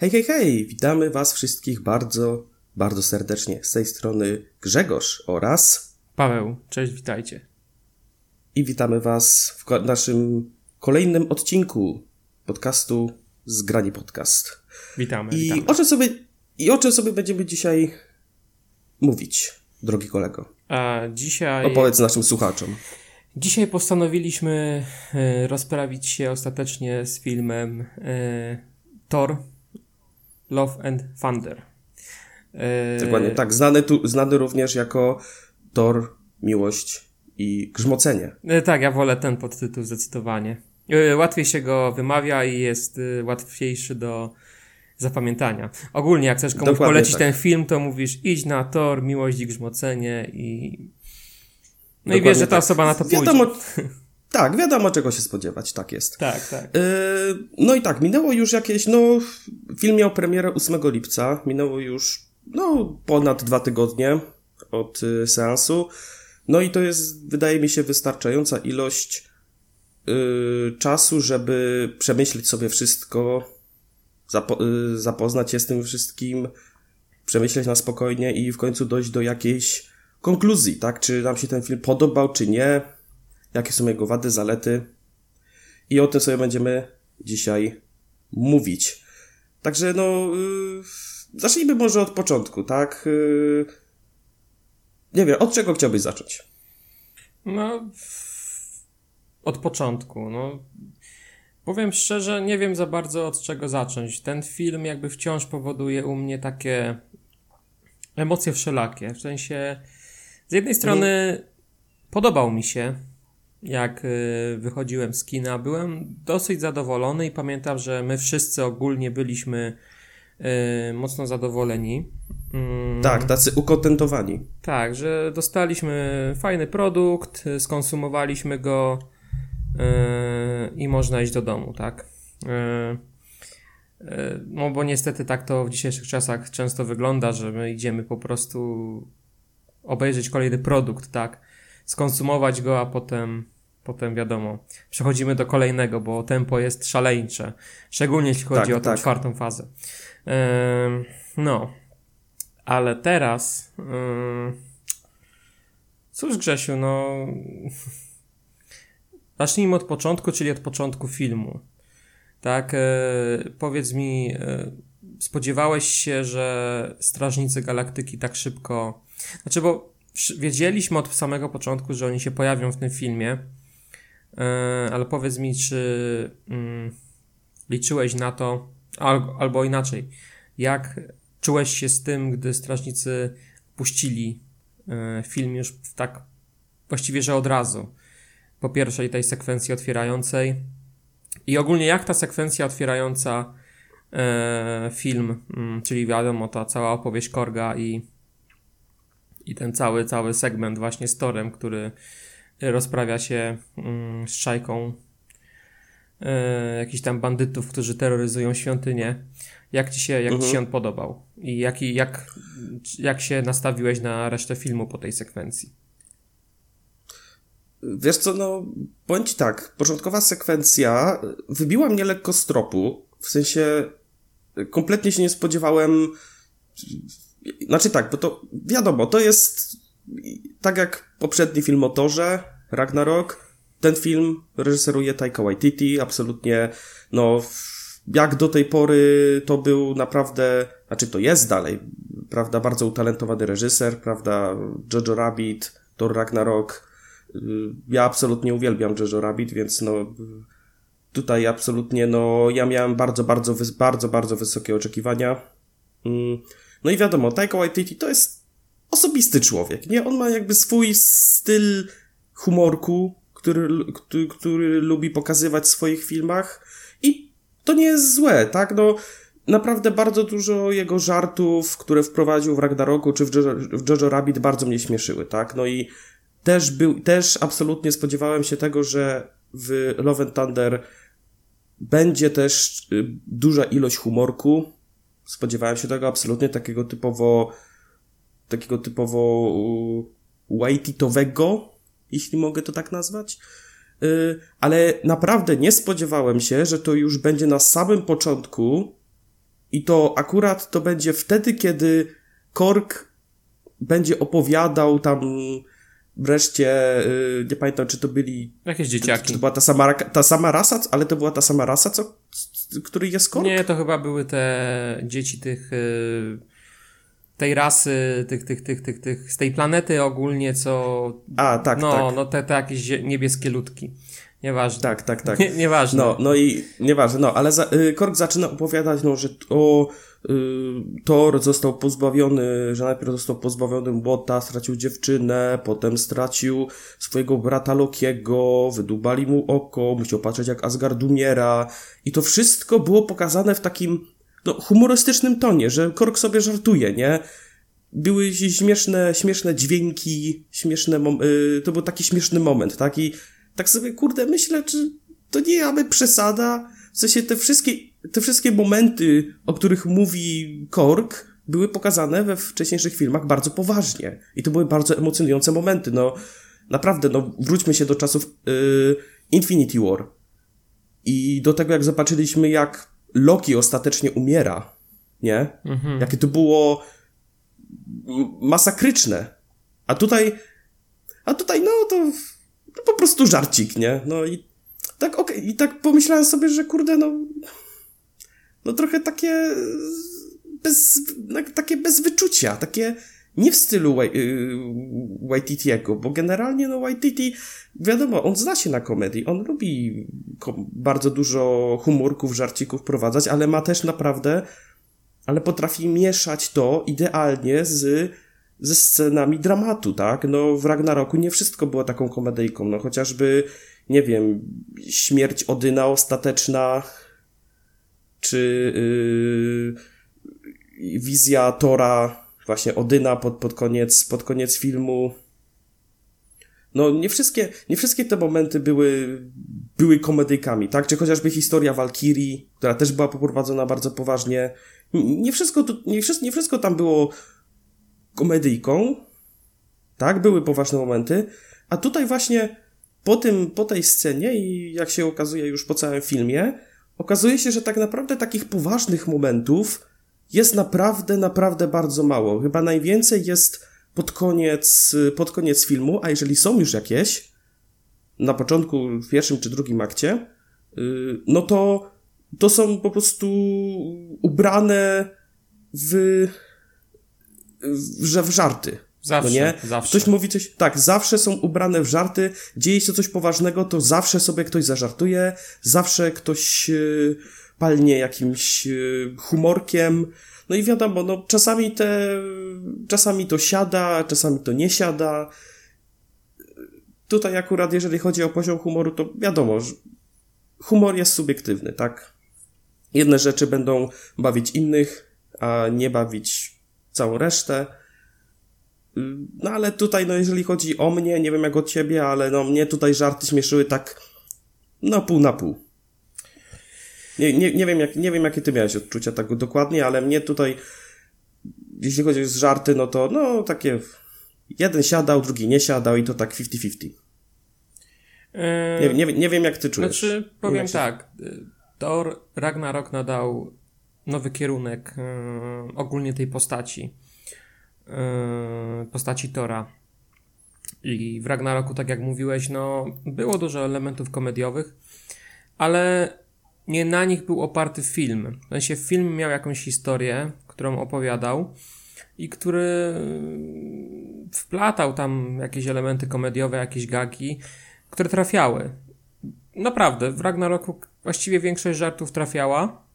Hej, hej, hej! Witamy Was wszystkich bardzo, bardzo serdecznie. Z tej strony Grzegorz oraz. Paweł, cześć, witajcie. I witamy Was w naszym kolejnym odcinku podcastu Zgrani Podcast. Witamy. I witamy. o czym sobie, i o czym sobie będziemy dzisiaj mówić, drogi kolego? A dzisiaj, Opowiedz naszym słuchaczom. dzisiaj postanowiliśmy e, rozprawić się ostatecznie z filmem e, Thor Love and Thunder. E, Dokładnie tak. Znany, tu, znany również jako Thor, Miłość i Grzmocenie. e, Tak, ja wolę ten podtytuł zdecydowanie. E, Łatwiej się go wymawia i jest łatwiejszy do zapamiętania. Ogólnie, jak chcesz komuś Dokładnie polecić tak. ten film, to mówisz idź na Thor, Miłość i Grzmocenie i... No i Dokładnie wiesz, że ta tak. osoba na to pójdzie. Wiadomo, tak, wiadomo czego się spodziewać, tak jest. Tak, tak. Yy, no i tak, minęło już jakieś, no, film miał premierę 8 lipca, minęło już, no, ponad dwa tygodnie od y, seansu. No i to jest, wydaje mi się, wystarczająca ilość y, czasu, żeby przemyśleć sobie wszystko, zapo- y, zapoznać się z tym wszystkim, przemyśleć na spokojnie i w końcu dojść do jakiejś konkluzji, tak? Czy nam się ten film podobał, czy nie, jakie są jego wady, zalety. I o tym sobie będziemy dzisiaj mówić. Także no, yy, zacznijmy może od początku, tak? Yy, nie wiem, od czego chciałbyś zacząć? No, od początku. No, powiem szczerze, nie wiem za bardzo od czego zacząć. Ten film jakby wciąż powoduje u mnie takie emocje wszelakie. W sensie, z jednej strony podobał mi się, jak y, wychodziłem z kina. Byłem dosyć zadowolony i pamiętam, że my wszyscy ogólnie byliśmy y, mocno zadowoleni. Mm. Tak, tacy ukontentowani. Tak, że dostaliśmy fajny produkt, y, skonsumowaliśmy go yy, i można iść do domu, tak? No bo niestety tak to w dzisiejszych czasach często wygląda, że my idziemy po prostu obejrzeć kolejny produkt, tak? Skonsumować go, a potem, potem wiadomo, przechodzimy do kolejnego, bo tempo jest szaleńcze. Szczególnie jeśli chodzi Tak, o tą tak. czwartą fazę. Yy, no. Ale teraz. Yy... Cóż, Grzesiu, no. Zacznijmy od początku, czyli od początku filmu. Tak, e, powiedz mi, e, spodziewałeś się, że Strażnicy Galaktyki tak szybko. Znaczy, bo wiedzieliśmy od samego początku, że oni się pojawią w tym filmie, e, ale powiedz mi, czy mm, liczyłeś na to, albo, inaczej, jak czułeś się z tym, gdy strażnicy puścili e, film już w tak właściwie, że od razu. Po pierwszej tej sekwencji otwierającej i ogólnie jak ta sekwencja otwierająca e, film, mm, czyli wiadomo, ta cała opowieść Korga i, i ten cały, cały segment właśnie z Torem, który rozprawia się mm, z szajką e, jakichś tam bandytów, którzy terroryzują świątynię. Jak ci się, jak ci Mhm. się on podobał? I jaki, jak, jak się nastawiłeś na resztę filmu po tej sekwencji? Wiesz co, no, ci tak, początkowa sekwencja wybiła mnie lekko z tropu, w sensie kompletnie się nie spodziewałem, znaczy tak, bo to wiadomo, to jest tak jak poprzedni film o Torze, Ragnarok, ten film reżyseruje Taika Waititi, absolutnie, no, jak do tej pory to był naprawdę, znaczy to jest dalej, prawda, bardzo utalentowany reżyser, prawda, Jojo Rabbit, Thor Ragnarok, Y, ja absolutnie uwielbiam Jojo Rabbit, więc no tutaj absolutnie no ja miałem bardzo, bardzo, bardzo, bardzo wysokie oczekiwania. No i wiadomo, Taika Waititi to jest osobisty człowiek, nie? On ma jakby swój styl humorku, który, który, który lubi pokazywać w swoich filmach i to nie jest złe, tak? No naprawdę bardzo dużo jego żartów, które wprowadził w Ragnaroku czy w Jojo, w Jojo Rabbit bardzo mnie śmieszyły, tak? No i też był, też absolutnie spodziewałem się tego, że w Love and Thunder będzie też y, duża ilość humorku. Spodziewałem się tego absolutnie takiego typowo takiego typowo y, whiteitowego, jeśli mogę to tak nazwać. Y, ale naprawdę nie spodziewałem się, że to już będzie na samym początku I to akurat to będzie wtedy, kiedy Kork będzie opowiadał tam wreszcie, yy, nie pamiętam, czy to byli... Jakieś dzieciaki. Czy, czy to była ta sama, ta sama rasa, ale to była ta sama rasa, co, który jest Kork? Nie, to chyba były te dzieci tych... Yy, tej rasy, tych, tych, tych, tych, tych, z tej planety ogólnie, co... A, tak, no, tak. No, te, te jakieś niebieskie ludki. Nieważne. Tak, tak, tak. Nie, nieważne. No, no i nieważne, no, ale za, y, Kork zaczyna opowiadać, no, że o, y, Thor został pozbawiony, że najpierw został pozbawiony młota, stracił dziewczynę, potem stracił swojego brata Lokiego, wydubali mu oko, musiał patrzeć jak Asgard umiera i to wszystko było pokazane w takim, no, humorystycznym tonie, że Kork sobie żartuje, nie? Były śmieszne, śmieszne dźwięki, śmieszne, mom- y, to był taki śmieszny moment, tak? I tak sobie, kurde, myślę, czy to nie aby przesada? W sensie te wszystkie, te wszystkie momenty, o których mówi Kork, były pokazane we wcześniejszych filmach bardzo poważnie. I to były bardzo emocjonujące momenty. No, naprawdę, no, wróćmy się do czasów yy, Infinity War. I do tego, jak zobaczyliśmy, jak Loki ostatecznie umiera, nie? Mhm. Jakie to było masakryczne. A tutaj, a tutaj, no to no po prostu żarcik, nie? No i tak, okej, okay. i tak pomyślałem sobie, że kurde, no, no trochę takie bez, no, takie bez wyczucia, takie nie w stylu Waititiego, bo generalnie no Waititi, wiadomo, on zna się na komedii, on lubi bardzo dużo humorków, żarcików prowadzać, ale ma też naprawdę, ale potrafi mieszać to idealnie z ze scenami dramatu, tak? No w Ragnaroku nie wszystko było taką komedyjką, no chociażby, nie wiem, śmierć Odyna ostateczna, czy yy, wizja Tora, właśnie Odyna pod, pod, koniec, pod koniec filmu. No nie wszystkie, nie wszystkie te momenty były, były komedyjkami, tak? Czy chociażby historia Walkirii, która też była poprowadzona bardzo poważnie. Nie wszystko, nie, wszystko, nie wszystko tam było komedyjką, tak, były poważne momenty, a tutaj właśnie po tym, po tej scenie i jak się okazuje już po całym filmie, okazuje się, że tak naprawdę takich poważnych momentów jest naprawdę, naprawdę bardzo mało. Chyba najwięcej jest pod koniec, pod koniec filmu, a jeżeli są już jakieś, na początku, w pierwszym czy drugim akcie, no to to są po prostu ubrane w że w żarty. Zawsze, no nie? zawsze. Ktoś mówi coś, tak, zawsze są ubrane w żarty, dzieje się coś poważnego, to zawsze sobie ktoś zażartuje, zawsze ktoś yy, palnie jakimś yy, humorkiem, no i wiadomo, no czasami te, czasami to siada, czasami to nie siada. Tutaj akurat, jeżeli chodzi o poziom humoru, to wiadomo, że humor jest subiektywny, tak? Jedne rzeczy będą bawić innych, a nie bawić całą resztę. No ale tutaj, no jeżeli chodzi o mnie, nie wiem jak o ciebie, ale no mnie tutaj żarty śmieszyły tak no pół na pół. Nie, nie, nie, wiem, jak, nie wiem, jakie ty miałeś odczucia tak dokładnie, ale mnie tutaj, jeśli chodzi o żarty, no to no takie jeden siadał, drugi nie siadał i to tak 50-50. Yy... Nie, nie, nie wiem, jak ty czujesz. Znaczy, powiem tak. Thor Ragnarok nadał nowy kierunek yy, ogólnie tej postaci. Yy, postaci Tora. I w Ragnaroku, tak jak mówiłeś, no, było dużo elementów komediowych, ale nie na nich był oparty film. W sensie film miał jakąś historię, którą opowiadał i który wplatał tam jakieś elementy komediowe, jakieś gagi, które trafiały. Naprawdę, w Ragnaroku właściwie większość żartów trafiała.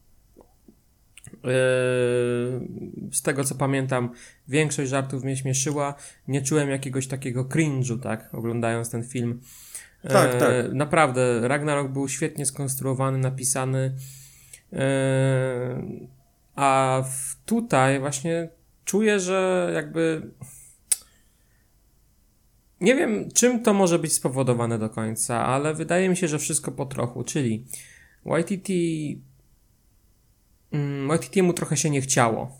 Yy, z tego co pamiętam, większość żartów mnie śmieszyła. Nie czułem jakiegoś takiego cringe'u, tak, oglądając ten film. Tak, yy, tak. Naprawdę, Ragnarok był świetnie skonstruowany, napisany. Yy, a tutaj właśnie czuję, że jakby. Nie wiem, czym to może być spowodowane do końca, ale wydaje mi się, że wszystko po trochu. Czyli YTT Waititiemu trochę się nie chciało.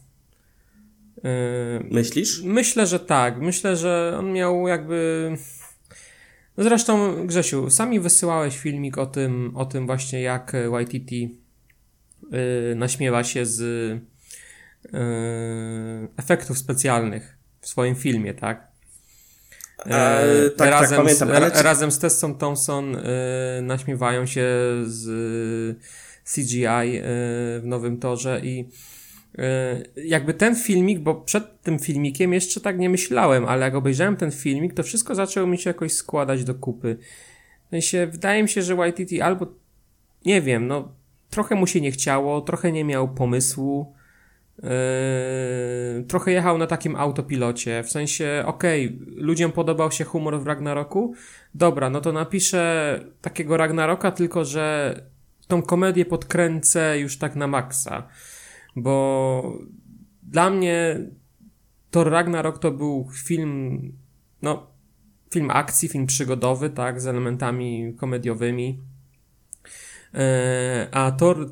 Myślisz? Myślę, że tak. Myślę, że on miał jakby. No zresztą, Grzesiu, sami wysyłałeś filmik o tym, o tym właśnie, jak YTT yy, naśmiewa się z efektów specjalnych w swoim filmie, tak? E, tak, razem, tak, pamiętam. Ale... Z, razem z Tessą Thompson naśmiewają się z CGI w Nowym Torze i jakby ten filmik, bo przed tym filmikiem jeszcze tak nie myślałem, ale jak obejrzałem ten filmik, to wszystko zaczęło mi się jakoś składać do kupy. W sensie, wydaje mi się, że YTT albo, nie wiem, no, trochę mu się nie chciało, trochę nie miał pomysłu, yy, trochę jechał na takim autopilocie, w sensie, okej, okay, ludziom podobał się humor w Ragnaroku, dobra, no to napiszę takiego Ragnaroka, tylko że tą komedię podkręcę już tak na maksa, bo dla mnie Thor Ragnarok to był film, no, film akcji, film przygodowy, tak, z elementami komediowymi. E, a Thor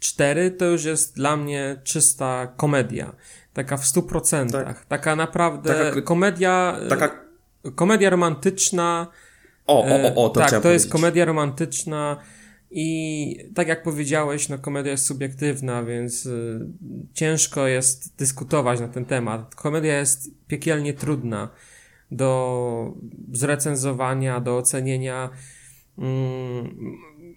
4 to już jest dla mnie czysta komedia. Taka w 100%. Tak. Taka naprawdę taka, komedia. Taka... Komedia romantyczna. O, o, o, o to Tak, to powiedzieć. jest komedia romantyczna. I tak jak powiedziałeś, no komedia jest subiektywna, więc y, ciężko jest dyskutować na ten temat. Komedia jest piekielnie trudna do zrecenzowania, do ocenienia. Mm,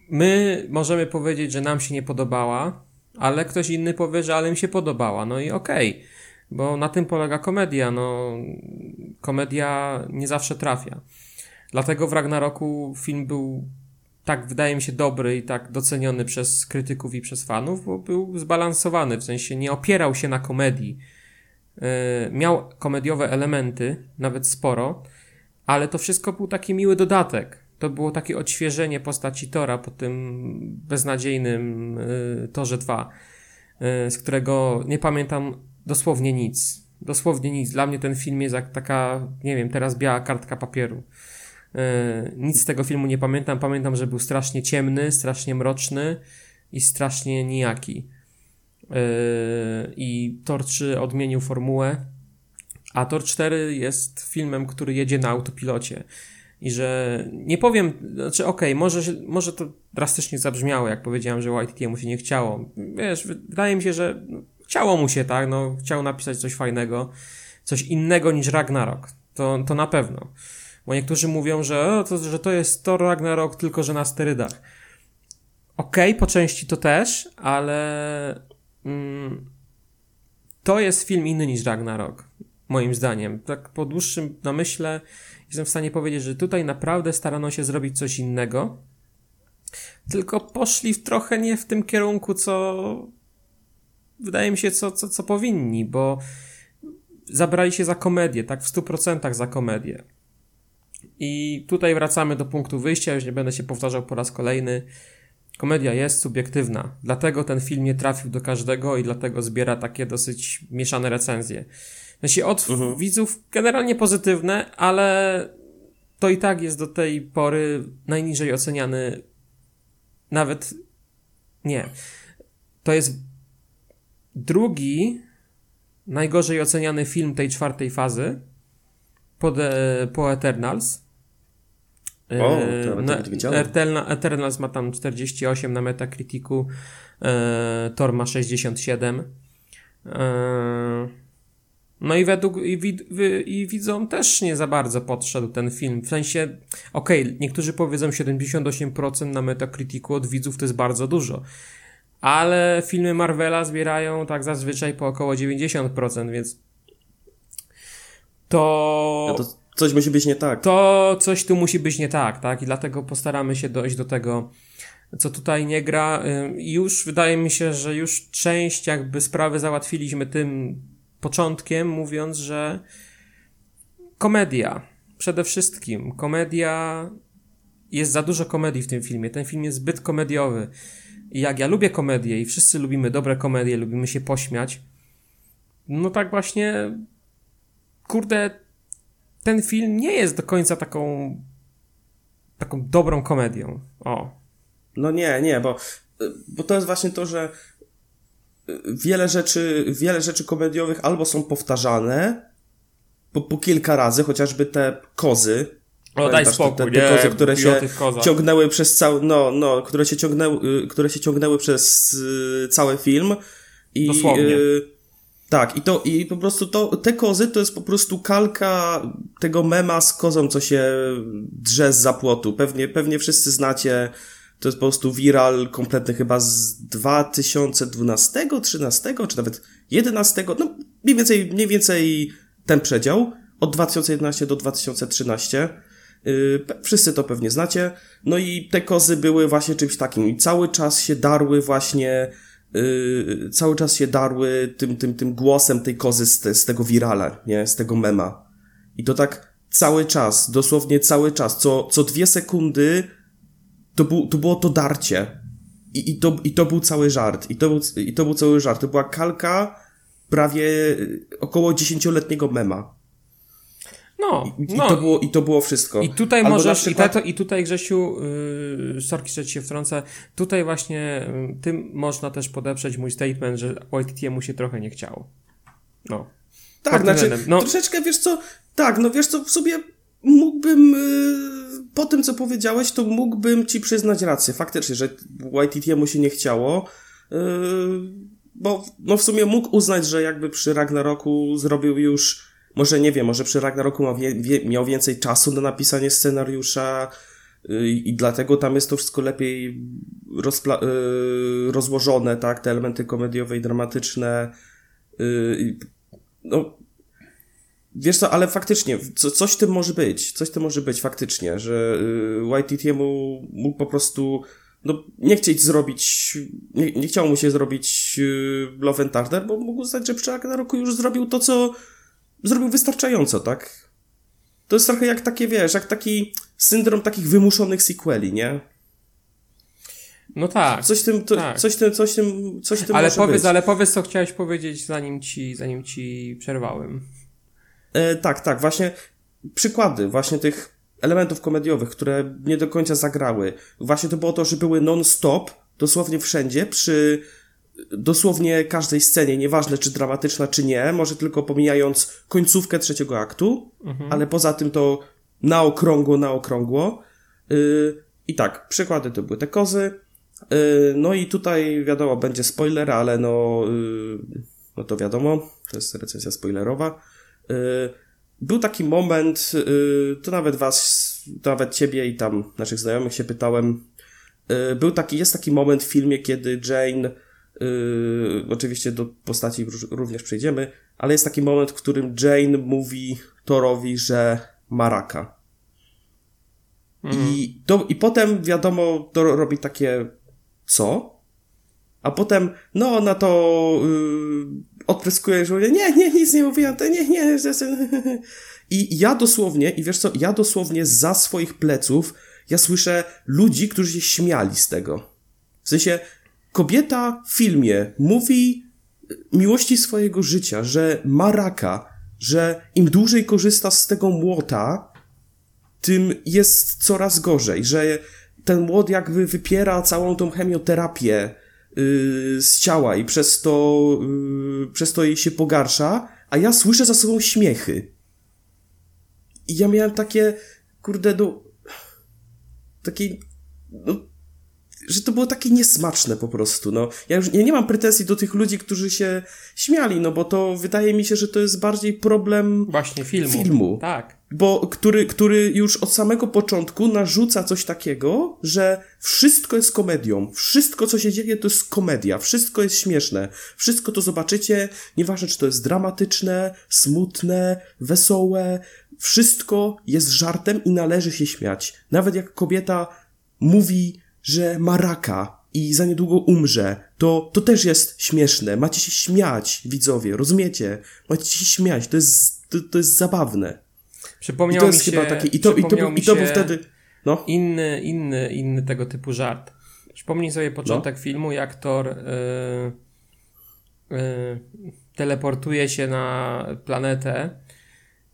my możemy powiedzieć, że nam się nie podobała, ale ktoś inny powie, że ale mi się podobała. No i okej, okay, bo na tym polega komedia. No, komedia nie zawsze trafia. Dlatego w Ragnaroku film był tak, wydaje mi się, dobry i tak doceniony przez krytyków i przez fanów, bo był zbalansowany, w sensie nie opierał się na komedii E, miał komediowe elementy, nawet sporo, ale to wszystko był taki miły dodatek. To było takie odświeżenie postaci Tora po tym beznadziejnym e, Torze 2, e, z którego nie pamiętam dosłownie nic. Dosłownie nic. Dla mnie ten film jest jak taka, nie wiem, teraz biała kartka papieru. Nic z tego filmu nie pamiętam. Pamiętam, że był strasznie ciemny, strasznie mroczny i strasznie nijaki. Yy, i Tor 3 odmienił formułę, a Tor 4 jest filmem, który jedzie na autopilocie. I że nie powiem, znaczy okej, okay, może, może to drastycznie zabrzmiało, jak powiedziałem, że YTT mu się nie chciało. Wiesz, wydaje mi się, że no, chciało mu się, tak, no, chciał napisać coś fajnego, coś innego niż Ragnarok. To, to na pewno. Bo niektórzy mówią, że, to, że to jest Thor Ragnarok, tylko że na sterydach. Okej, okay, po części to też, ale Mm, to jest film inny niż Ragnarok, moim zdaniem. Tak po dłuższym namyśle jestem w stanie powiedzieć, że tutaj naprawdę starano się zrobić coś innego, tylko poszli w trochę nie w tym kierunku, co wydaje mi się, co, co, co powinni, bo zabrali się za komedię, tak w 100% za komedię. I tutaj wracamy do punktu wyjścia, już nie będę się powtarzał po raz kolejny. Komedia jest subiektywna, dlatego ten film nie trafił do każdego i dlatego zbiera takie dosyć mieszane recenzje. Znaczy od uh-huh. widzów generalnie pozytywne, ale to i tak jest do tej pory najniżej oceniany. Nawet nie. To jest drugi najgorzej oceniany film tej czwartej fazy po, po Eternals. O, to no, Eternal, Eternals ma tam 48 na Metacriticu, e, Thor ma 67. E, no i według i, wid, i widzom też nie za bardzo podszedł ten film. W sensie, okej, okay, niektórzy powiedzą 78% na Metacriticu od widzów to jest bardzo dużo. Ale filmy Marvela zbierają tak zazwyczaj po około 90%, więc to... Ja to coś musi być nie tak. To coś tu musi być nie tak, tak? I dlatego postaramy się dojść do tego, co tutaj nie gra. Już wydaje mi się, że już część jakby sprawy załatwiliśmy tym początkiem, mówiąc, że komedia. Przede wszystkim komedia. Jest za dużo komedii w tym filmie. Ten film jest zbyt komediowy. I jak ja lubię komedię i wszyscy lubimy dobre komedie, lubimy się pośmiać, no tak właśnie, kurde, ten film nie jest do końca taką taką dobrą komedią. O. No nie, nie, bo, bo to jest właśnie to, że wiele rzeczy, wiele rzeczy komediowych albo są powtarzane po, po kilka razy, chociażby te kozy. O, daj spokój, te, te, kozy, które się ciągnęły przez cały, no, no, które się ciągnęły, które się ciągnęły przez y, cały film. I, Dosłownie. Y, Tak, i to, i po prostu to, te kozy to jest po prostu kalka tego mema z kozą, co się drze z zapłotu. Pewnie, pewnie wszyscy znacie, to jest po prostu viral kompletny chyba z 2012, 13, czy nawet 11, no mniej więcej, mniej więcej ten przedział, od 2011 do 2013. Yy, wszyscy to pewnie znacie. No i te kozy były właśnie czymś takim i cały czas się darły właśnie yy, cały czas się darły tym, tym, tym głosem tej kozy z, te, z tego virala, nie? Z tego mema. I to tak cały czas, dosłownie cały czas, co, co dwie sekundy to, był, to było to darcie. I, i, to, I to był cały żart. I to był, I to był cały żart. To była kalka prawie około dziesięcioletniego mema. No, I, no. I, to było, I to było wszystko. I tutaj Albo możesz, przykład... i, tato, i tutaj Grzesiu, yy, sorki, że ci się wtrącę, tutaj właśnie yy, tym można też podeprzeć mój statement, że mu się trochę nie chciało. No. Tak, znaczy, no. troszeczkę, wiesz co, tak, no wiesz co, w sobie mógłbym, yy, po tym co powiedziałeś, to mógłbym ci przyznać rację, faktycznie, że mu się nie chciało, yy, bo no w sumie mógł uznać, że jakby przy Ragnaroku zrobił już może nie wiem, może przy Ragnaroku ma wie, wie, miał więcej czasu na napisanie scenariusza yy, i dlatego tam jest to wszystko lepiej rozpla- yy, rozłożone, tak, te elementy komediowe i dramatyczne. Yy, no, wiesz co, ale faktycznie, co, coś tym może być, coś tym może być faktycznie, że mu mógł po prostu no, nie chcieć zrobić, nie, nie chciało mu się zrobić Love and bo mógł uznać, że przy Ragnaroku już zrobił to, co zrobił wystarczająco, tak? To jest trochę jak takie, wiesz, jak taki syndrom takich wymuszonych sequeli, nie? No tak. Coś tym, to, tak. coś tym, coś tym, coś tym ale powiedz, być. Ale powiedz, co chciałeś powiedzieć, zanim ci, zanim ci przerwałem. E, tak, tak, właśnie przykłady właśnie tych elementów komediowych, które nie do końca zagrały. Właśnie to było to, że były non-stop, dosłownie wszędzie, przy dosłownie każdej scenie, nieważne czy dramatyczna, czy nie, może tylko pomijając końcówkę trzeciego aktu, mhm. ale poza tym to na okrągło, na okrągło. Yy, I tak, przykłady to były te kozy. Yy, no i tutaj wiadomo, będzie spoiler, ale no, yy, no to wiadomo, to jest recenzja spoilerowa. Był taki moment, to nawet was, to nawet ciebie i tam naszych znajomych się pytałem, był taki, jest taki moment w filmie, kiedy Jane Yy, oczywiście do postaci również przejdziemy, ale jest taki moment, w którym Jane mówi Thorowi, że ma raka. Mhm. I, to, I potem wiadomo, to robi takie co? A potem, no ona to yy, odpryskuje, że nie, nie, nic nie mówiłam, to nie, nie. I ja dosłownie, i wiesz co, ja dosłownie za swoich pleców, ja słyszę ludzi, którzy się śmiali z tego. W sensie, kobieta w filmie mówi miłości swojego życia, że ma raka, że im dłużej korzysta z tego młota, tym jest coraz gorzej, że ten młot jakby wypiera całą tą chemioterapię yy, z ciała i przez to, yy, przez to jej się pogarsza, a ja słyszę za sobą śmiechy. I ja miałem takie, kurde, no, takie, no, że to było takie niesmaczne po prostu, no. Ja już ja nie mam pretensji do tych ludzi, którzy się śmiali, no bo to wydaje mi się, że to jest bardziej problem właśnie filmu. filmu. Tak. Bo który, który już od samego początku narzuca coś takiego, że wszystko jest komedią. Wszystko, co się dzieje, to jest komedia. Wszystko jest śmieszne. Wszystko to zobaczycie, nieważne czy to jest dramatyczne, smutne, wesołe. Wszystko jest żartem i należy się śmiać. Nawet jak kobieta mówi że ma raka i za niedługo umrze, to, to też jest śmieszne. Macie się śmiać, widzowie, rozumiecie? Macie się śmiać, to jest, to, to jest zabawne. Przypomniał I to jest mi się, chyba i to, i to, był, i to był wtedy, no. Inny, inny, inny tego typu żart. Przypomnij sobie początek no. filmu, jak Thor yy, yy, teleportuje się na planetę,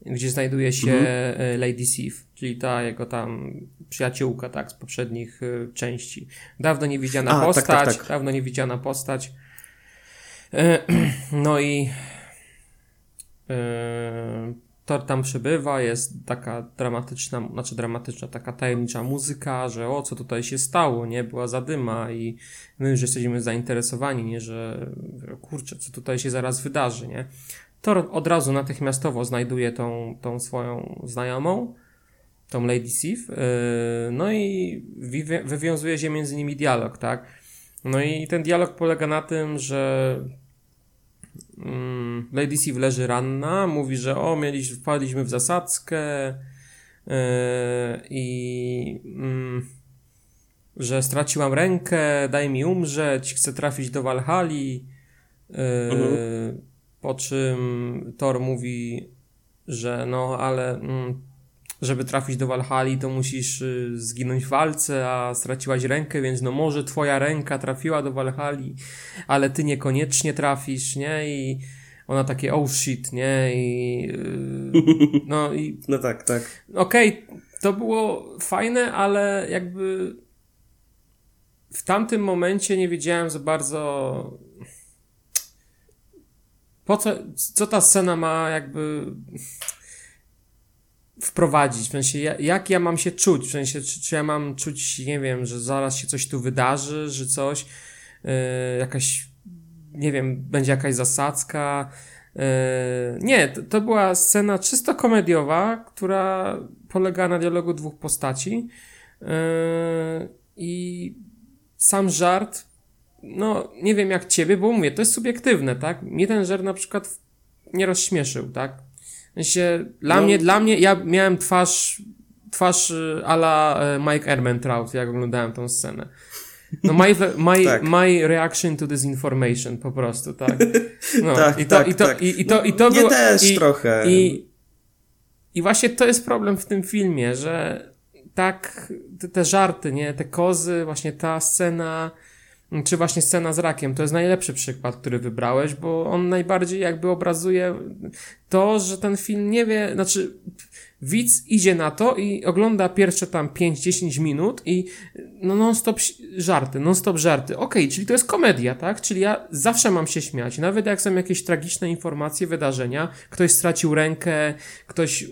gdzie znajduje się mhm. Lady Sif, czyli ta jego tam przyjaciółka, tak, z poprzednich y, części. Dawno niewidziana A, postać, tak, tak, tak. dawno niewidziana postać. E, no i e, Thor tam przybywa, jest taka dramatyczna, znaczy dramatyczna, taka tajemnicza muzyka, że o, co tutaj się stało, nie? Była zadyma i my już jesteśmy zainteresowani, nie? Że kurczę, co tutaj się zaraz wydarzy, nie? Thor od razu natychmiastowo znajduje tą, tą swoją znajomą, tą Lady Sif, yy, no i wywiązuje się między nimi dialog, tak? No i ten dialog polega na tym, że mm, Lady Sif leży ranna, mówi, że o, mieliśmy, wpadliśmy w zasadzkę yy, i yy, że straciłam rękę, daj mi umrzeć, chcę trafić do Walhali. Yy, mhm. Po czym Thor mówi, że no, ale mm, żeby trafić do Walhali, to musisz y, zginąć w walce, a straciłaś rękę, więc no może twoja ręka trafiła do Walhali, ale ty niekoniecznie trafisz, nie? I ona takie oh shit, nie? I yy, no i... No tak, tak. Okej, okay, to było fajne, ale jakby w tamtym momencie nie wiedziałem za bardzo po co, co ta scena ma jakby wprowadzić, w sensie jak ja mam się czuć, w sensie czy, czy ja mam czuć, nie wiem, że zaraz się coś tu wydarzy, że coś, yy, jakaś, nie wiem, będzie jakaś zasadzka, yy, nie, to, to, była scena czysto komediowa, która polega na dialogu dwóch postaci. Yy, i sam żart, no nie wiem jak ciebie, bo mówię, to jest subiektywne, tak? Mnie ten żart na przykład nie rozśmieszył, tak? sensie, dla no. mnie, dla mnie, ja miałem twarz, twarz y, ala y, Mike Ehrmantraut, jak oglądałem tą scenę. No my, my, tak. my reaction to this information po prostu, tak. No, tak, i to, tak, i to, tak. I, i to, i to no, było, też i, trochę. I, I właśnie to jest problem w tym filmie, że tak, te, te żarty, nie, te kozy, właśnie ta scena, czy właśnie scena z rakiem, to jest najlepszy przykład, który wybrałeś, bo on najbardziej jakby obrazuje to, że ten film nie wie, znaczy widz idzie na to i ogląda pierwsze tam 5-10 minut i no non-stop żarty, non-stop żarty. Okej, okay, czyli to jest komedia, tak? Czyli ja zawsze mam się śmiać, nawet jak są jakieś tragiczne informacje, wydarzenia, ktoś stracił rękę, ktoś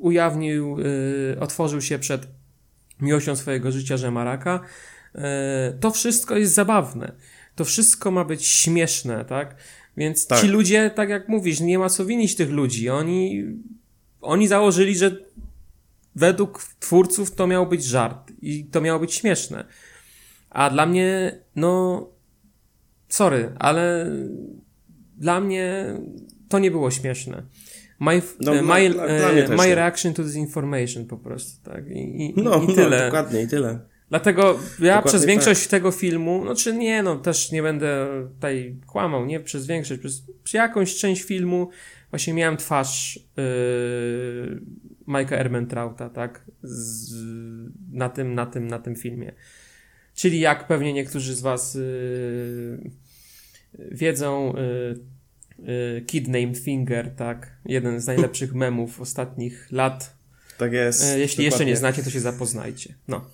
ujawnił, yy, otworzył się przed miłością swojego życia, że ma raka, to wszystko jest zabawne. To wszystko ma być śmieszne, tak? Więc tak. ci ludzie, tak jak mówisz, nie ma co winić tych ludzi. Oni, oni założyli, że według twórców to miał być żart i to miało być śmieszne. A dla mnie, no, sorry, ale dla mnie to nie było śmieszne. My, no, e, my, dla, dla e, my reaction to this information po prostu, tak? I, i, no, i tyle. No, dokładnie, i tyle. Dlatego ja Dokładnie przez większość tak. tego filmu, no czy nie, no też nie będę tutaj kłamał, nie przez większość, przez, jakąś część filmu właśnie miałem twarz yy, Mike'a Ermentrauta, tak, z, na tym, na tym, na tym filmie. Czyli jak pewnie niektórzy z was yy, wiedzą, yy, yy, Kid Named Finger, tak, jeden z najlepszych memów ostatnich lat. Tak jest. Yy, jeśli dokładnie. jeszcze nie znacie, to się zapoznajcie. No.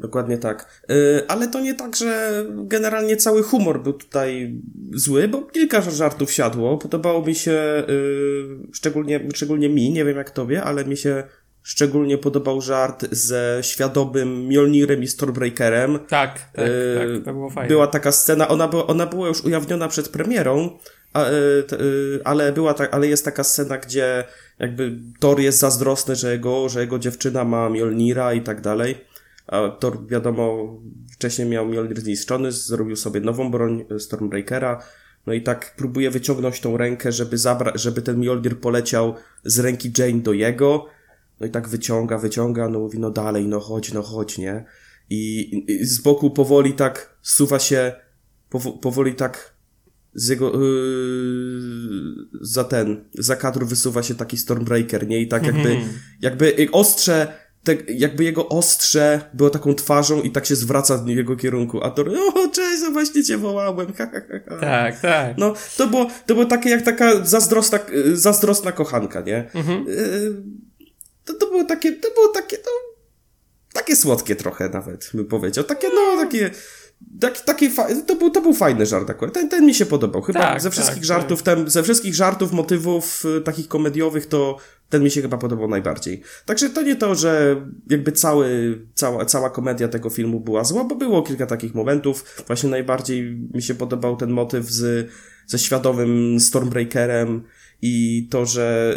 Dokładnie tak. Y, ale to nie tak, że generalnie cały humor był tutaj zły, bo kilka żartów siadło. Podobało mi się, y, szczególnie, szczególnie mi, nie wiem jak tobie, ale mi się szczególnie podobał żart ze świadomym Mjolnirem i Stormbreakerem. Tak, tak, y, tak, to było fajne. Była taka scena, ona była, ona była już ujawniona przed premierą, ale była ta, ale jest taka scena, gdzie jakby Thor jest zazdrosny, że jego, że jego dziewczyna ma Mjolnira i tak dalej. A Thor, wiadomo, wcześniej miał Mjolnir zniszczony, zrobił sobie nową broń e, Stormbreakera, no i tak próbuje wyciągnąć tą rękę, żeby zabra- żeby ten Mjolnir poleciał z ręki Jane do jego, no i tak wyciąga, wyciąga, no mówi, no dalej, no chodź, no chodź, nie? I, i z boku powoli tak suwa się, pow- powoli tak z jego, yy, za ten, za kadru wysuwa się taki Stormbreaker, nie? I tak jakby, jakby ostrze te, jakby jego ostrze było taką twarzą i tak się zwraca w jego kierunku, a to, o, cześć, no właśnie cię wołałem, ha, ha, ha. Tak, tak. No, to było, to było takie jak taka zazdrosna, zazdrosna kochanka, nie? Mhm. Y, to, to było takie, to było takie, no, takie słodkie trochę nawet, bym powiedział. Takie, no, takie, tak, taki to, był, to był fajny żart akurat. Ten, ten mi się podobał. Chyba tak, ze wszystkich tak, żartów, tak. Ten, ze wszystkich żartów, motywów y, takich komediowych, to ten mi się chyba podobał najbardziej. Także to nie to, że jakby cały, cała, cała komedia tego filmu była zła, bo było kilka takich momentów. Właśnie najbardziej mi się podobał ten motyw z, ze światowym Stormbreakerem i to, że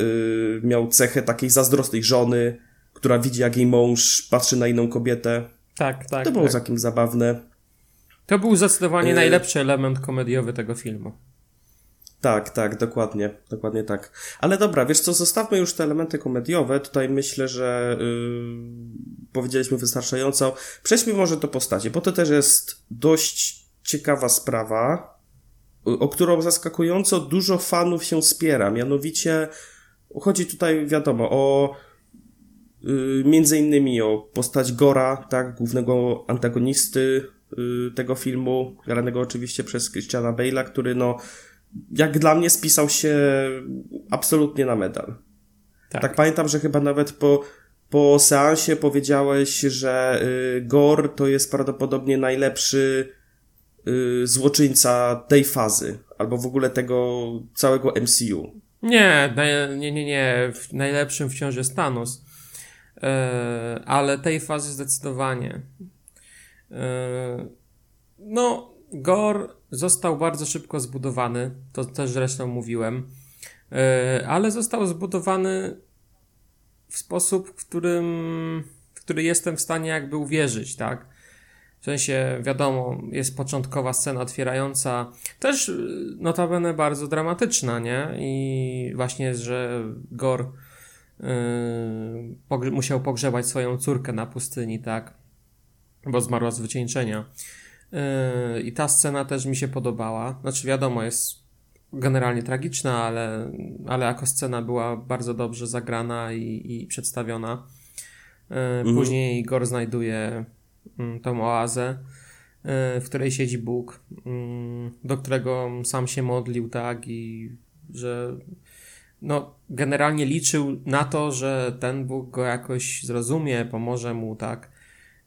y, miał cechę takiej zazdrosnej żony, która widzi, jak jej mąż patrzy na inną kobietę. Tak, tak. To było tak. całkiem zabawne. To był zdecydowanie y najlepszy element komediowy tego filmu. Tak, tak, dokładnie, dokładnie tak. Ale dobra, wiesz co, zostawmy już te elementy komediowe. Tutaj myślę, że yy, powiedzieliśmy wystarczająco. Przejdźmy może do postaci, bo to też jest dość ciekawa sprawa, o którą zaskakująco dużo fanów się spiera. Mianowicie chodzi tutaj, wiadomo, o yy, między innymi o postać Gora, tak, głównego antagonisty yy, tego filmu, granego oczywiście przez Christiana Bale'a, który no jak dla mnie spisał się absolutnie na medal. Tak, tak pamiętam, że chyba nawet po, po seansie powiedziałeś, że y, Gore to jest prawdopodobnie najlepszy y, złoczyńca tej fazy, albo w ogóle tego całego MCU. Nie, nie, nie, nie. Najlepszym wciąż jest Thanos. Yy, ale tej fazy zdecydowanie. Yy, no, Gore został bardzo szybko zbudowany, to też zresztą mówiłem, e, ale został zbudowany w sposób, w którym, w który jestem w stanie jakby uwierzyć, tak? W sensie, wiadomo, jest początkowa scena otwierająca, też notabene bardzo dramatyczna, nie? I właśnie, że Gor yy, musiał pogrzebać swoją córkę na pustyni, tak? Bo zmarła z wycieńczenia. Yy, I ta scena też mi się podobała. Znaczy, wiadomo, jest generalnie tragiczna, ale, ale jako scena była bardzo dobrze zagrana i, i przedstawiona. Yy, mhm. Później Gor znajduje mm, tą oazę, yy, w której siedzi Bóg, mm, do którego sam się modlił, tak, i że no, generalnie liczył na to, że ten Bóg go jakoś zrozumie, pomoże mu, tak.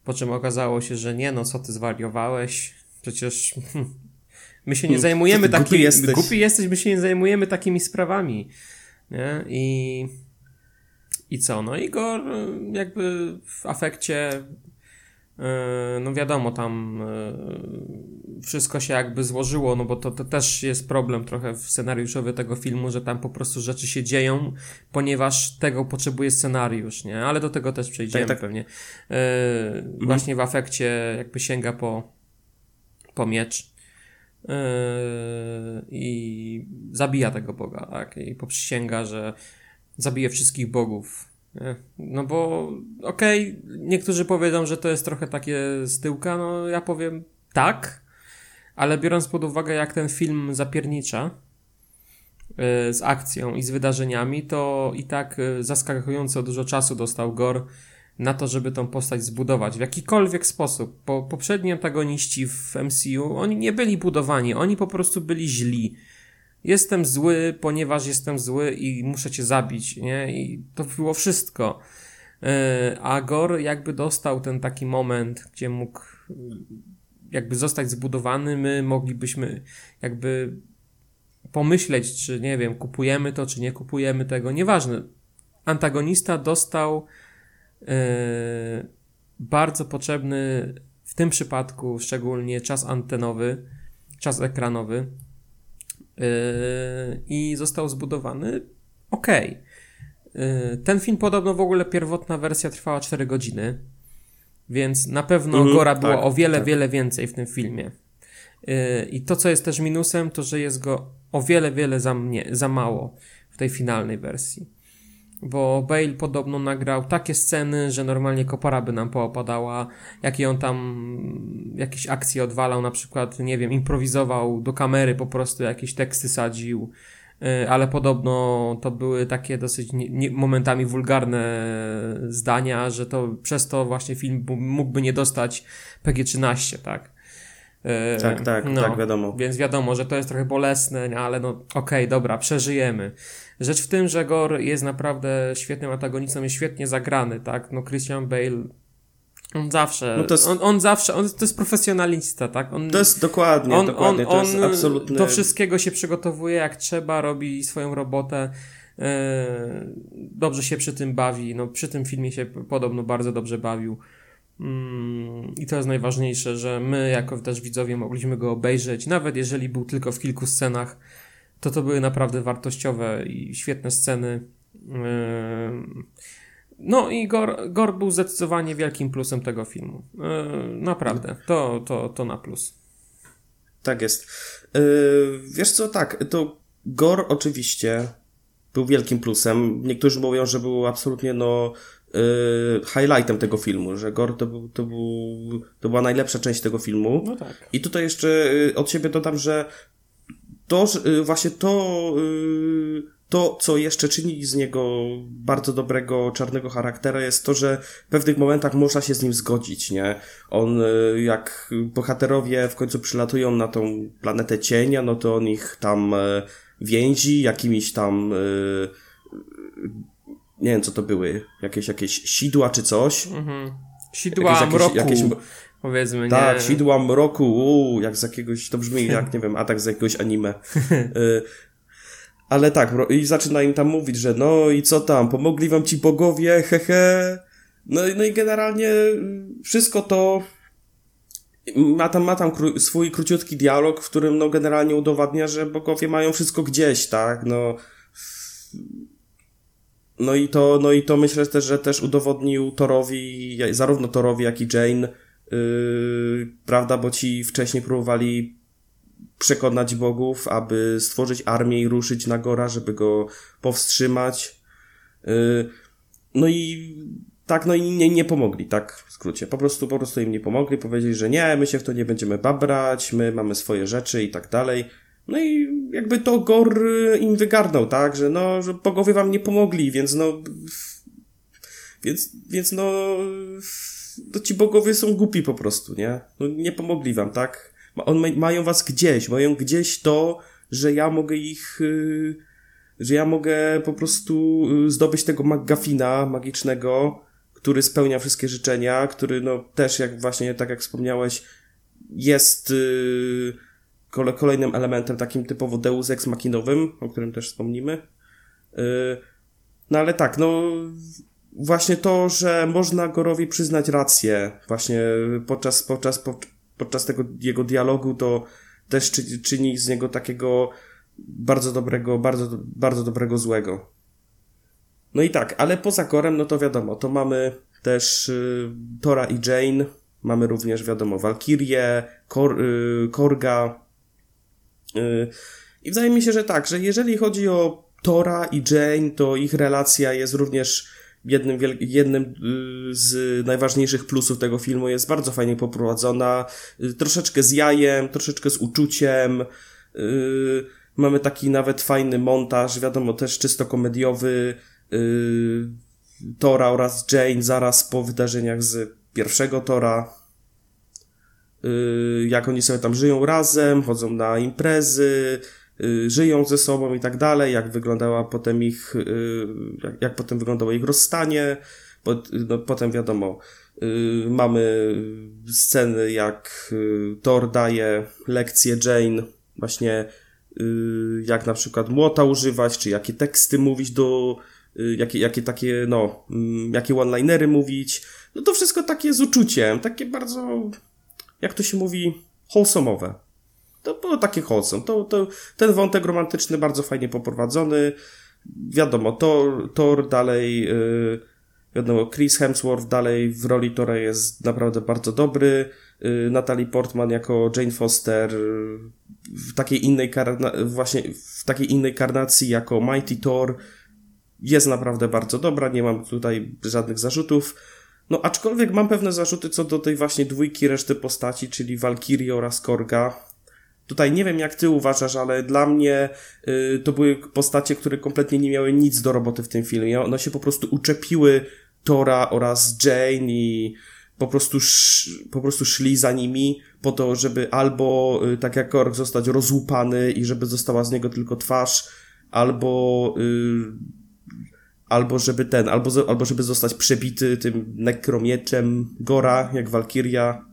Po czym okazało się, że nie, no co ty zwariowałeś? Przecież my się nie hmm, zajmujemy takimi... Głupi jesteś. Głupi jesteś, my się nie zajmujemy takimi sprawami. Nie? I... I co? No Igor jakby w afekcie no wiadomo, tam e, wszystko się jakby złożyło, no bo to, to też jest problem trochę w scenariuszowy tego filmu, że tam po prostu rzeczy się dzieją, ponieważ tego potrzebuje scenariusz, nie? Ale do tego też przejdziemy tak, tak. pewnie. E, mhm. Właśnie w afekcie jakby sięga po, po miecz i zabija tego Boga, tak? I poprzysięga, że zabije wszystkich bogów no bo okej, okay, niektórzy powiedzą, że to jest trochę takie z tyłka, no ja powiem tak, ale biorąc pod uwagę jak ten film zapiernicza yy, z akcją i z wydarzeniami, to i tak yy, zaskakująco dużo czasu dostał Gor na to, żeby tą postać zbudować w jakikolwiek sposób. Bo poprzedni antagoniści w MCU, oni nie byli budowani, oni po prostu byli źli jestem zły, ponieważ jestem zły i muszę cię zabić, nie? I to było wszystko. E, a Gor jakby dostał ten taki moment, gdzie mógł jakby zostać zbudowany, my moglibyśmy jakby pomyśleć, czy nie wiem, kupujemy to, czy nie kupujemy tego, nieważne. Antagonista dostał yy, bardzo potrzebny w tym przypadku szczególnie czas antenowy, czas ekranowy, i został zbudowany ok. Yy, ten film podobno w ogóle pierwotna wersja trwała 4 godziny, więc na pewno mm, Gora było tak, o wiele, tak. wiele więcej w tym filmie. Yy, I to, co jest też minusem, to że jest go o wiele, wiele za, mnie, za mało w tej finalnej wersji bo Bale podobno nagrał takie sceny, że normalnie kopara by nam poopadała, jakie on tam jakieś akcje odwalał, na przykład, nie wiem, improwizował do kamery, po prostu jakieś teksty sadził, y, ale podobno to były takie dosyć nie, nie, momentami wulgarne zdania, że to przez to właśnie film mógłby nie dostać PG-13, tak? Y, tak, tak, no, tak, wiadomo. Więc wiadomo, że to jest trochę bolesne, ale no okej, okay, dobra, przeżyjemy. Rzecz w tym, że Gore jest naprawdę świetnym antagonistą, jest świetnie zagrany, tak? No Christian Bale On zawsze, no to jest, on, on zawsze, on, to jest profesjonalista, tak? On, to jest dokładnie, on, dokładnie, on, to jest absolutny... Do wszystkiego się przygotowuje jak trzeba, robi swoją robotę, yy, dobrze się przy tym bawi, no przy tym filmie się podobno bardzo dobrze bawił. Mm, I to jest najważniejsze, że my, jako też widzowie, mogliśmy go obejrzeć, nawet jeżeli był tylko w kilku scenach, to to były naprawdę wartościowe i świetne sceny. Yy, no i Gor, Gor był zdecydowanie wielkim plusem tego filmu. Yy, naprawdę, to, to, to na plus. Tak jest. Yy, wiesz co, tak, to Gor oczywiście był wielkim plusem. Niektórzy mówią, że był absolutnie no highlightem tego filmu, że Gor to, był, to, był, to była najlepsza część tego filmu. No tak. I tutaj jeszcze od siebie dodam, że to, właśnie to to, co jeszcze czyni z niego bardzo dobrego czarnego charaktera, jest to, że w pewnych momentach można się z nim zgodzić, nie? On, y, jak bohaterowie w końcu przylatują na tą planetę cienia, no to on ich tam y, więzi jakimiś tam, y, nie wiem co to były, jakieś, jakieś sidła czy coś. Mhm. Sidła jakieś, mroku. Jakieś, powiedzmy, tak, nie. sidła mroku, uu, jak z jakiegoś, to brzmi jak, nie wiem, atak z jakiegoś anime. Ale tak, i zaczyna im tam mówić, że no i co tam, pomogli wam ci bogowie, hehe. No, no i generalnie wszystko to ma tam, ma tam kró swój króciutki dialog, w którym no generalnie udowadnia, że bogowie mają wszystko gdzieś, tak, no. No i to, no i to myślę też, że też udowodnił Torowi, zarówno Torowi, jak i Jane, yy, prawda, bo ci wcześniej próbowali przekonać bogów, aby stworzyć armię i ruszyć na Gora, żeby go powstrzymać. Y, no i tak, no i nie, nie pomogli, tak w skrócie. Po prostu, po prostu im nie pomogli, powiedzieli, że nie, my się w to nie będziemy babrać, my mamy swoje rzeczy i tak dalej. No i jakby to Gor im wygarnął, tak, że no, że bogowie wam nie pomogli, więc no, więc, więc no, to ci bogowie są głupi po prostu, nie? No nie pomogli wam, tak? on, mają was gdzieś, mają gdzieś to, że ja mogę ich, yy, że ja mogę po prostu yy, zdobyć tego McGuffina magicznego, który spełnia wszystkie życzenia, który no też jak właśnie, tak jak wspomniałeś, jest yy, kole, kolejnym elementem takim typowo Deus Ex Machinowym, o którym też wspomnimy. Yy, no ale tak, no właśnie to, że można Gorowi przyznać rację właśnie podczas, podczas, podczas tego jego dialogu to też czy, czyni z niego takiego bardzo dobrego, bardzo, bardzo dobrego złego. No i tak, ale poza Korem, no to wiadomo, to mamy też y, Tora i Jane, mamy również, wiadomo, Valkyrię, Kor, y, Korga. Y, I wydaje mi się, że tak, że jeżeli chodzi o Tora i Jane, to ich relacja jest również jednym, jednym y, z najważniejszych plusów tego filmu jest bardzo fajnie poprowadzona, y, troszeczkę z jajem, troszeczkę z uczuciem. Y, mamy taki nawet fajny montaż, wiadomo, też czysto komediowy. Tora oraz Jane zaraz po wydarzeniach z pierwszego Tora. Jak oni sobie tam żyją razem, chodzą na imprezy, żyją ze sobą i tak dalej, jak wyglądała potem ich, y, jak, jak potem wyglądało ich rozstanie, no, potem wiadomo, y, mamy sceny jak Thor daje lekcję Jane, właśnie jak na przykład młota używać, czy jakie teksty mówić do, jakie, jakie takie, no, mm, jakie one-linery mówić, no to wszystko takie z uczuciem, takie bardzo, jak to się mówi, wholesome'owe. To było takie wholesome. To, to, ten wątek romantyczny bardzo fajnie poprowadzony. Wiadomo, Thor, Thor dalej, yy, wiadomo, Chris Hemsworth dalej w roli Tora jest naprawdę bardzo dobry. Yy, Natalie Portman jako Jane Foster yy, w takiej innej karna- właśnie w takiej innej karnacji jako Mighty Thor jest naprawdę bardzo dobra, nie mam tutaj żadnych zarzutów. No aczkolwiek mam pewne zarzuty co do tej właśnie dwójki reszty postaci, czyli Valkyrie oraz Korga. Tutaj nie wiem, jak ty uważasz, ale dla mnie y, to były postacie, które kompletnie nie miały nic do roboty w tym filmie. One się po prostu uczepiły Tora oraz Jane i po prostu, sz, po prostu szli za nimi po to, żeby albo, y, tak jak Kork, zostać rozłupany i żeby została z niego tylko twarz, albo, y, albo żeby ten, albo, albo żeby zostać przebity tym nekromieczem Gora, jak Walkiria.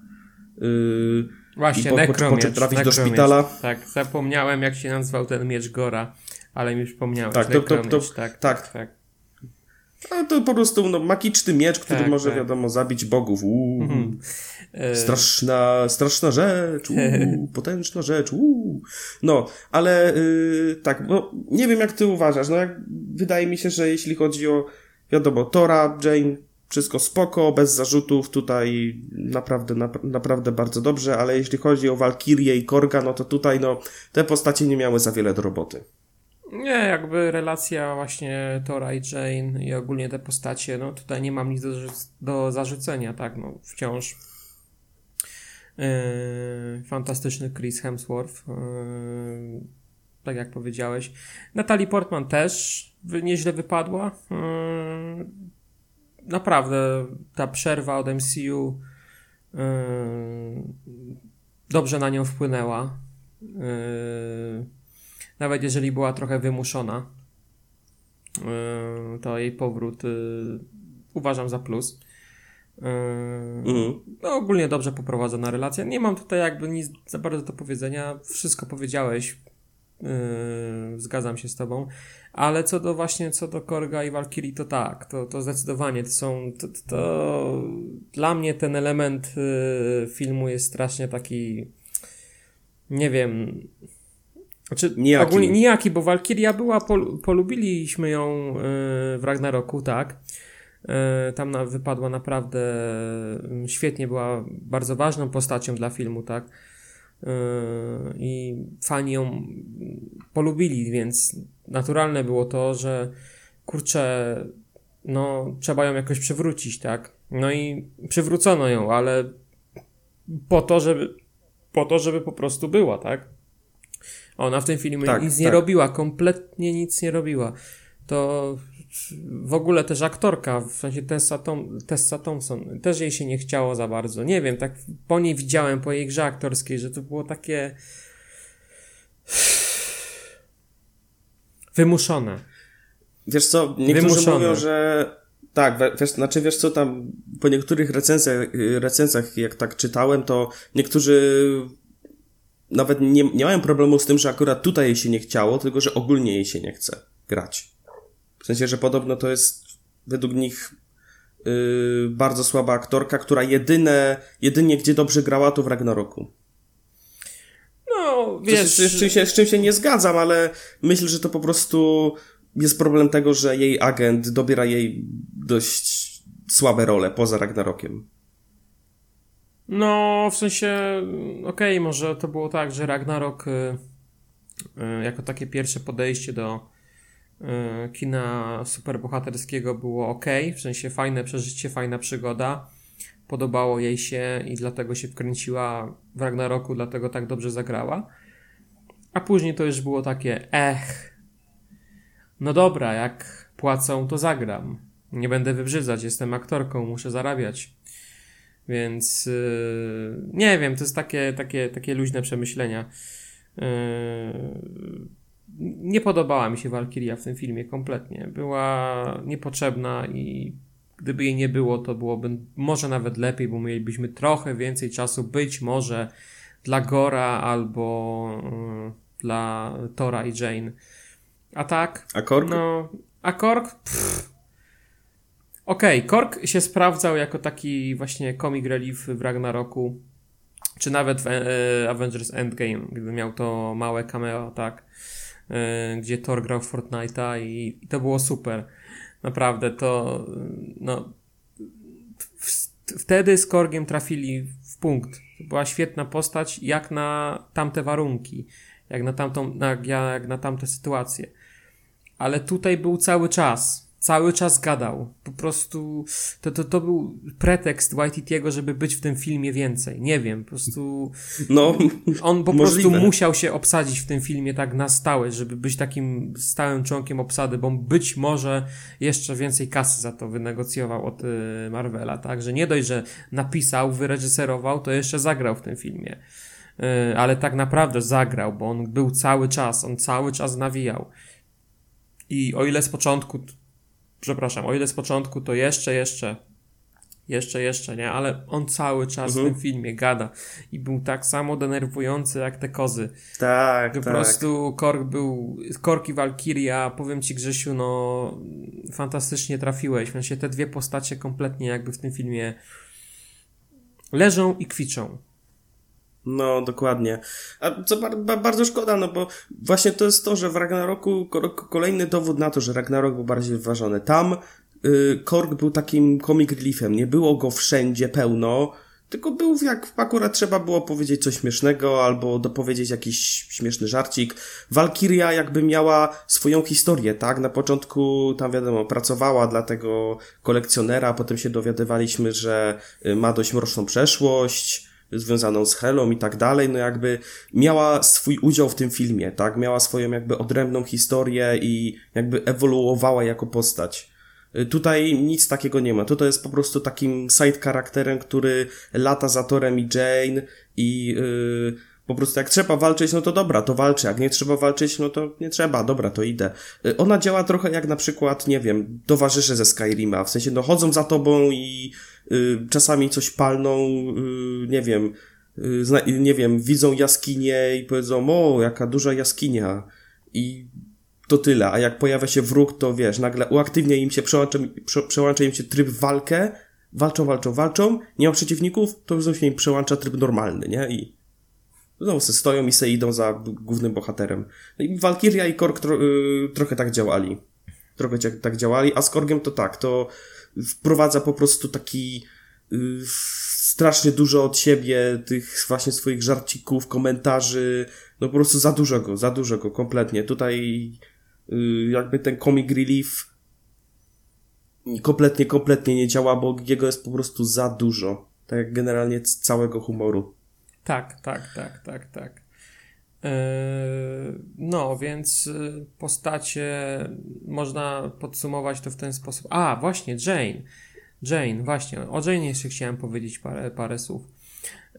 Yy, Właśnie, i po, po, trafić do szpitala. Tak, zapomniałem jak się nazywał ten miecz Gora, ale mi już wspomniałeś. Tak, to- to- to- nekromiecz, tak, tak. tak. A to po prostu no, magiczny miecz, który Tak, może, tak. wiadomo, zabić bogów. Uuu, Mhm. E, straszna, straszna rzecz, uuu, potężna rzecz. Uuu. No, ale yy, tak, bo nie wiem jak ty uważasz. No, jak, wydaje mi się, że jeśli chodzi o, wiadomo, Tora, Jane, wszystko spoko, bez zarzutów, tutaj naprawdę, nap- naprawdę bardzo dobrze, ale jeśli chodzi o Walkirię i Korga, no to tutaj, no, te postacie nie miały za wiele do roboty. Nie, jakby relacja właśnie Tora i Jane i ogólnie te postacie, no tutaj nie mam nic do, do zarzucenia, tak, no wciąż yy, fantastyczny Chris Hemsworth, yy, tak jak powiedziałeś. Natalie Portman też nieźle wypadła. Yy, naprawdę ta przerwa od MCU yy, dobrze na nią wpłynęła. Yy, nawet jeżeli była trochę wymuszona, yy, to jej powrót yy, uważam za plus. Yy, Mhm. no, ogólnie dobrze poprowadzona relacja. Nie mam tutaj jakby nic za bardzo do powiedzenia. Wszystko powiedziałeś. Yy, zgadzam się z tobą. Ale co do właśnie, co do Korga i Valkyrie, to tak, to, to zdecydowanie to są, to, to, dla mnie ten element yy, filmu jest strasznie taki, nie wiem, znaczy Nijaki. ogólnie nijaki, bo Valkyria była, pol, polubiliśmy ją yy, w Ragnaroku, tak, yy, tam na, wypadła naprawdę yy, świetnie, była bardzo ważną postacią dla filmu, tak, i fani ją polubili, więc naturalne było to, że kurczę, no trzeba ją jakoś przywrócić, tak? No i przywrócono ją, ale po to, żeby po to, żeby po prostu była, tak? Ona w tym filmie Tak, nic nie tak. robiła, kompletnie nic nie robiła. To w ogóle też aktorka, w sensie Tessa, Tom, Tessa Thompson, też jej się nie chciało za bardzo. Nie wiem, tak po niej widziałem, po jej grze aktorskiej, że to było takie wymuszone. Wiesz co, niektórzy Wymuszone. mówią, że tak, wiesz, znaczy wiesz co, tam po niektórych recenzjach, recenzjach jak tak czytałem, to niektórzy nawet nie, nie mają problemu z tym, że akurat tutaj jej się nie chciało, tylko że ogólnie jej się nie chce grać. W sensie, że podobno to jest według nich yy, bardzo słaba aktorka, która jedyne, jedynie gdzie dobrze grała to w Ragnaroku. No, Wiesz, z, z, czym się, z czym się nie zgadzam, ale myślę, że to po prostu jest problem tego, że jej agent dobiera jej dość słabe role poza Ragnarokiem. No, w sensie, okej, może to było tak, że Ragnarok y, y, jako takie pierwsze podejście do kina superbohaterskiego było ok, w sensie fajne przeżycie, fajna przygoda. Podobało jej się i dlatego się wkręciła w Ragnaroku, dlatego tak dobrze zagrała. A później to już było takie, ech, no dobra, jak płacą, to zagram. Nie będę wybrzydzać, jestem aktorką, muszę zarabiać. Więc yy, nie wiem, to jest takie, takie, takie luźne przemyślenia. Yy, nie podobała mi się Valkyria w tym filmie kompletnie. Była niepotrzebna i gdyby jej nie było, to byłoby może nawet lepiej, bo mielibyśmy trochę więcej czasu, być może dla Gora albo yy, dla Tora i Jane. A tak, A Korg? no, a Kork? Okej, Kork się sprawdzał jako taki właśnie comic relief w Ragnaroku, czy nawet w e, Avengers Endgame, gdyby miał to małe cameo, tak, gdzie Thor grał w Fortnite'a i, i to było super. Naprawdę, to no, w, wtedy z Korgiem trafili w punkt. To była świetna postać, jak na tamte warunki, jak na, tamtą, na, jak na tamte sytuacje ale tutaj był cały czas. Cały czas gadał. Po prostu to, to, to był pretekst Waititiego, żeby być w tym filmie więcej. Nie wiem, po prostu No, on po Możliwe. prostu musiał się obsadzić w tym filmie tak na stałe, żeby być takim stałym członkiem obsady, bo być może jeszcze więcej kasy za to wynegocjował od y, Marvela, tak? Że nie dość, że napisał, wyreżyserował, to jeszcze zagrał w tym filmie. Y, ale tak naprawdę zagrał, bo on był cały czas, on cały czas nawijał. I o ile z początku przepraszam, o ile z początku to jeszcze, jeszcze, jeszcze, jeszcze, nie? Ale on cały czas mhm. w tym filmie gada i był tak samo denerwujący jak te kozy. Tak, Po tak. prostu Kork był, Kork i Valkyria, powiem ci Grzesiu, no fantastycznie trafiłeś. W sensie te dwie postacie kompletnie jakby w tym filmie leżą i kwiczą. No, dokładnie. A co ba bardzo szkoda, no bo właśnie to jest to, że w Ragnaroku kolejny dowód na to, że Ragnarok był bardziej wyważony. Tam y, Korg był takim comic reliefem, nie było go wszędzie pełno, tylko był jak akurat trzeba było powiedzieć coś śmiesznego albo dopowiedzieć jakiś śmieszny żarcik. Valkyria jakby miała swoją historię, tak? Na początku tam wiadomo, pracowała dla tego kolekcjonera, potem się dowiadywaliśmy, że y, ma dość mroczną przeszłość, związaną z Helą i tak dalej, no jakby miała swój udział w tym filmie, tak? Miała swoją jakby odrębną historię i jakby ewoluowała jako postać. Y, tutaj nic takiego nie ma. Tutaj jest po prostu takim side charakterem, który lata za Torem i Jane i yy, po prostu jak trzeba walczyć, no to dobra, to walczy. Jak nie trzeba walczyć, no to nie trzeba, dobra, to idę. Yy, ona działa trochę jak na przykład, nie wiem, towarzysze ze Skyrima. W sensie, no chodzą za tobą i yy, czasami coś palną, yy, nie wiem, yy, nie wiem, widzą jaskinię i powiedzą, o, jaka duża jaskinia. I to tyle, a jak pojawia się wróg, to wiesz, nagle uaktywnia im się, przełącza, prze, przełącza im się tryb walkę, walczą, walczą, walczą, nie ma przeciwników, to już się im przełącza tryb normalny, nie? I znowu se stoją i se idą za głównym bohaterem. No i Valkyria i Korg tro, y, trochę tak działali. Trochę tak działali, a z Korgiem to tak, to wprowadza po prostu taki y, strasznie dużo od siebie, tych właśnie swoich żarcików, komentarzy, no po prostu za dużo go, za dużo go, kompletnie. Tutaj Y, jakby ten comic relief kompletnie, kompletnie nie działa, bo jego jest po prostu za dużo. Tak jak generalnie całego humoru. Tak, tak, tak, tak, tak. Yy, no, więc y, postacie można podsumować to w ten sposób. A, właśnie, Jane. Jane, właśnie. O Jane jeszcze chciałem powiedzieć parę, parę słów.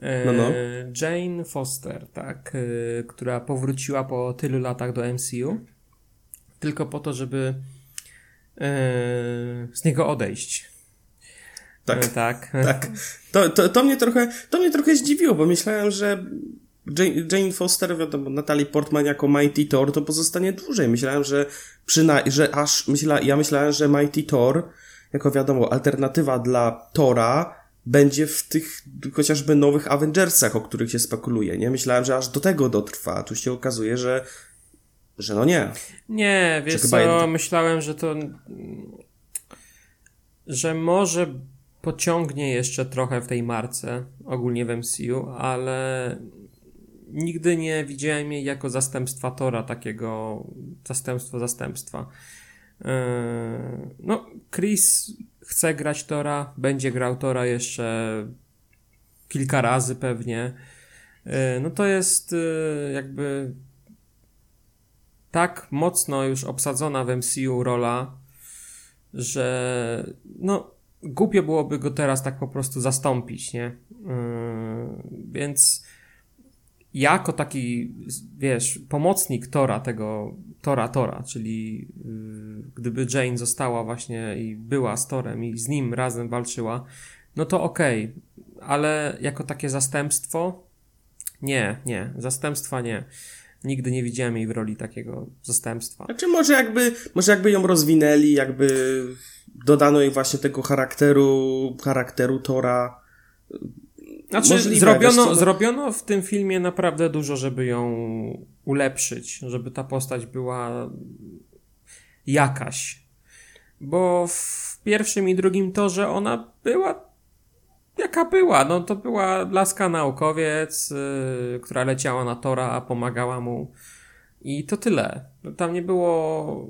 Yy, no, no. Jane Foster, tak, która powróciła po tylu latach do MCU tylko po to, żeby e, z niego odejść. Tak. Tak. tak. To, to, to, mnie trochę, to mnie trochę zdziwiło, bo myślałem, że Jane, Jane Foster, wiadomo, Natalie Portman jako Mighty Thor to pozostanie dłużej. Myślałem, że przyna że aż, myśla, ja myślałem, że Mighty Thor, jako wiadomo, alternatywa dla Tora, będzie w tych chociażby nowych Avengersach, o których się spekuluje, nie? Myślałem, że aż do tego dotrwa. Tu się okazuje, że że no nie. Nie, wiesz co, myślałem, że to że może pociągnie jeszcze trochę w tej marce, ogólnie w MCU, ale nigdy nie widziałem jej jako zastępstwa Tora, takiego zastępstwo zastępstwa. Yy, no, Chris chce grać Tora, będzie grał Tora jeszcze kilka razy pewnie. Yy, no to jest yy, jakby tak mocno już obsadzona w MCU rola, że no głupio byłoby go teraz tak po prostu zastąpić, nie? Yy, więc jako taki, wiesz, pomocnik Tora, tego Tora Tora, czyli yy, gdyby Jane została właśnie i była z Torem i z nim razem walczyła, no to okej, okay. ale jako takie zastępstwo nie, nie, zastępstwa nie nigdy nie widziałem jej w roli takiego zastępstwa. Znaczy może jakby, może jakby ją rozwinęli, jakby dodano jej właśnie tego charakteru, charakteru Tora. Znaczy, Możliwe, zrobiono, no... zrobiono w tym filmie naprawdę dużo, żeby ją ulepszyć, żeby ta postać była jakaś. Bo w pierwszym i drugim torze ona była jaka była. No to była laska naukowiec, yy, która leciała na tora, a pomagała mu. I to tyle. Tam nie było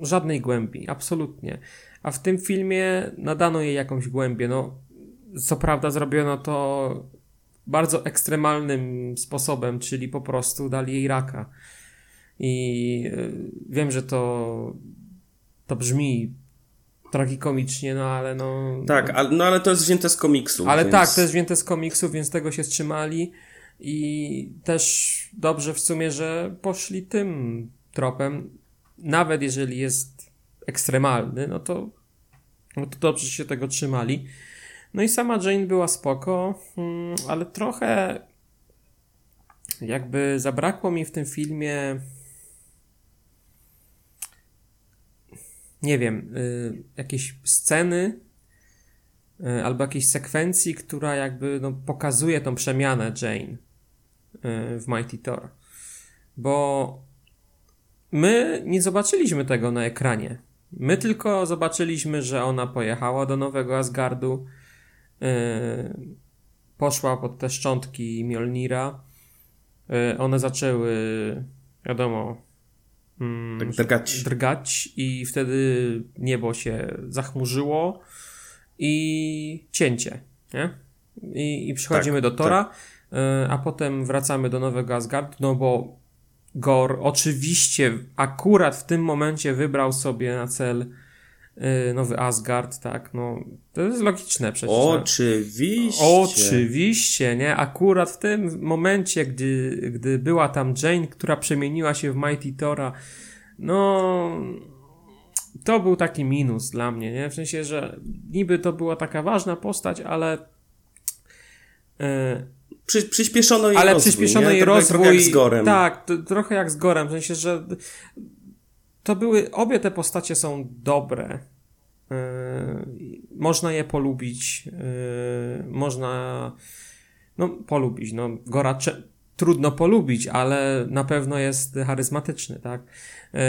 żadnej głębi, absolutnie. A w tym filmie nadano jej jakąś głębię. No, co prawda zrobiono to bardzo ekstremalnym sposobem, czyli po prostu dali jej raka. I yy, wiem, że to to brzmi tragikomicznie, no ale no... Tak, no, no ale to jest wzięte z komiksu. Ale więc... tak, to jest wzięte z komiksu, więc tego się wstrzymali i też dobrze w sumie, że poszli tym tropem, nawet jeżeli jest ekstremalny, no to, no to dobrze się tego trzymali. No i sama Jane była spoko, mm, ale trochę jakby zabrakło mi w tym filmie nie wiem, y, jakieś sceny y, albo jakiejś sekwencji, która jakby no, pokazuje tą przemianę Jane y, w Mighty Thor. Bo my nie zobaczyliśmy tego na ekranie. My tylko zobaczyliśmy, że ona pojechała do Nowego Asgardu, poszła pod te szczątki Mjolnira. One zaczęły, wiadomo, mm, tak drgać. drgać i wtedy niebo się zachmurzyło i cięcie, nie? I, i przychodzimy tak, do Tora, tak. Y, a potem wracamy do Nowego Asgard, no bo Gor oczywiście akurat w tym momencie wybrał sobie na cel Nowy Asgard, tak, no to jest logiczne przecież. Oczywiście. Oczywiście, nie? Akurat w tym momencie, gdy, gdy była tam Jane, która przemieniła się w Mighty Tora, no to był taki minus dla mnie, nie? W sensie, że niby to była taka ważna postać, ale yy, Przy, przyspieszono jej ale rozwój. przyspieszono jej rozwój. Trochę jak z Gorem. Tak, to, trochę jak z Gorem, w sensie, że to były, obie te postacie są dobre. Yy, można je polubić, yy, można no, polubić. No, Gora trudno polubić, ale na pewno jest charyzmatyczny, tak? Yy,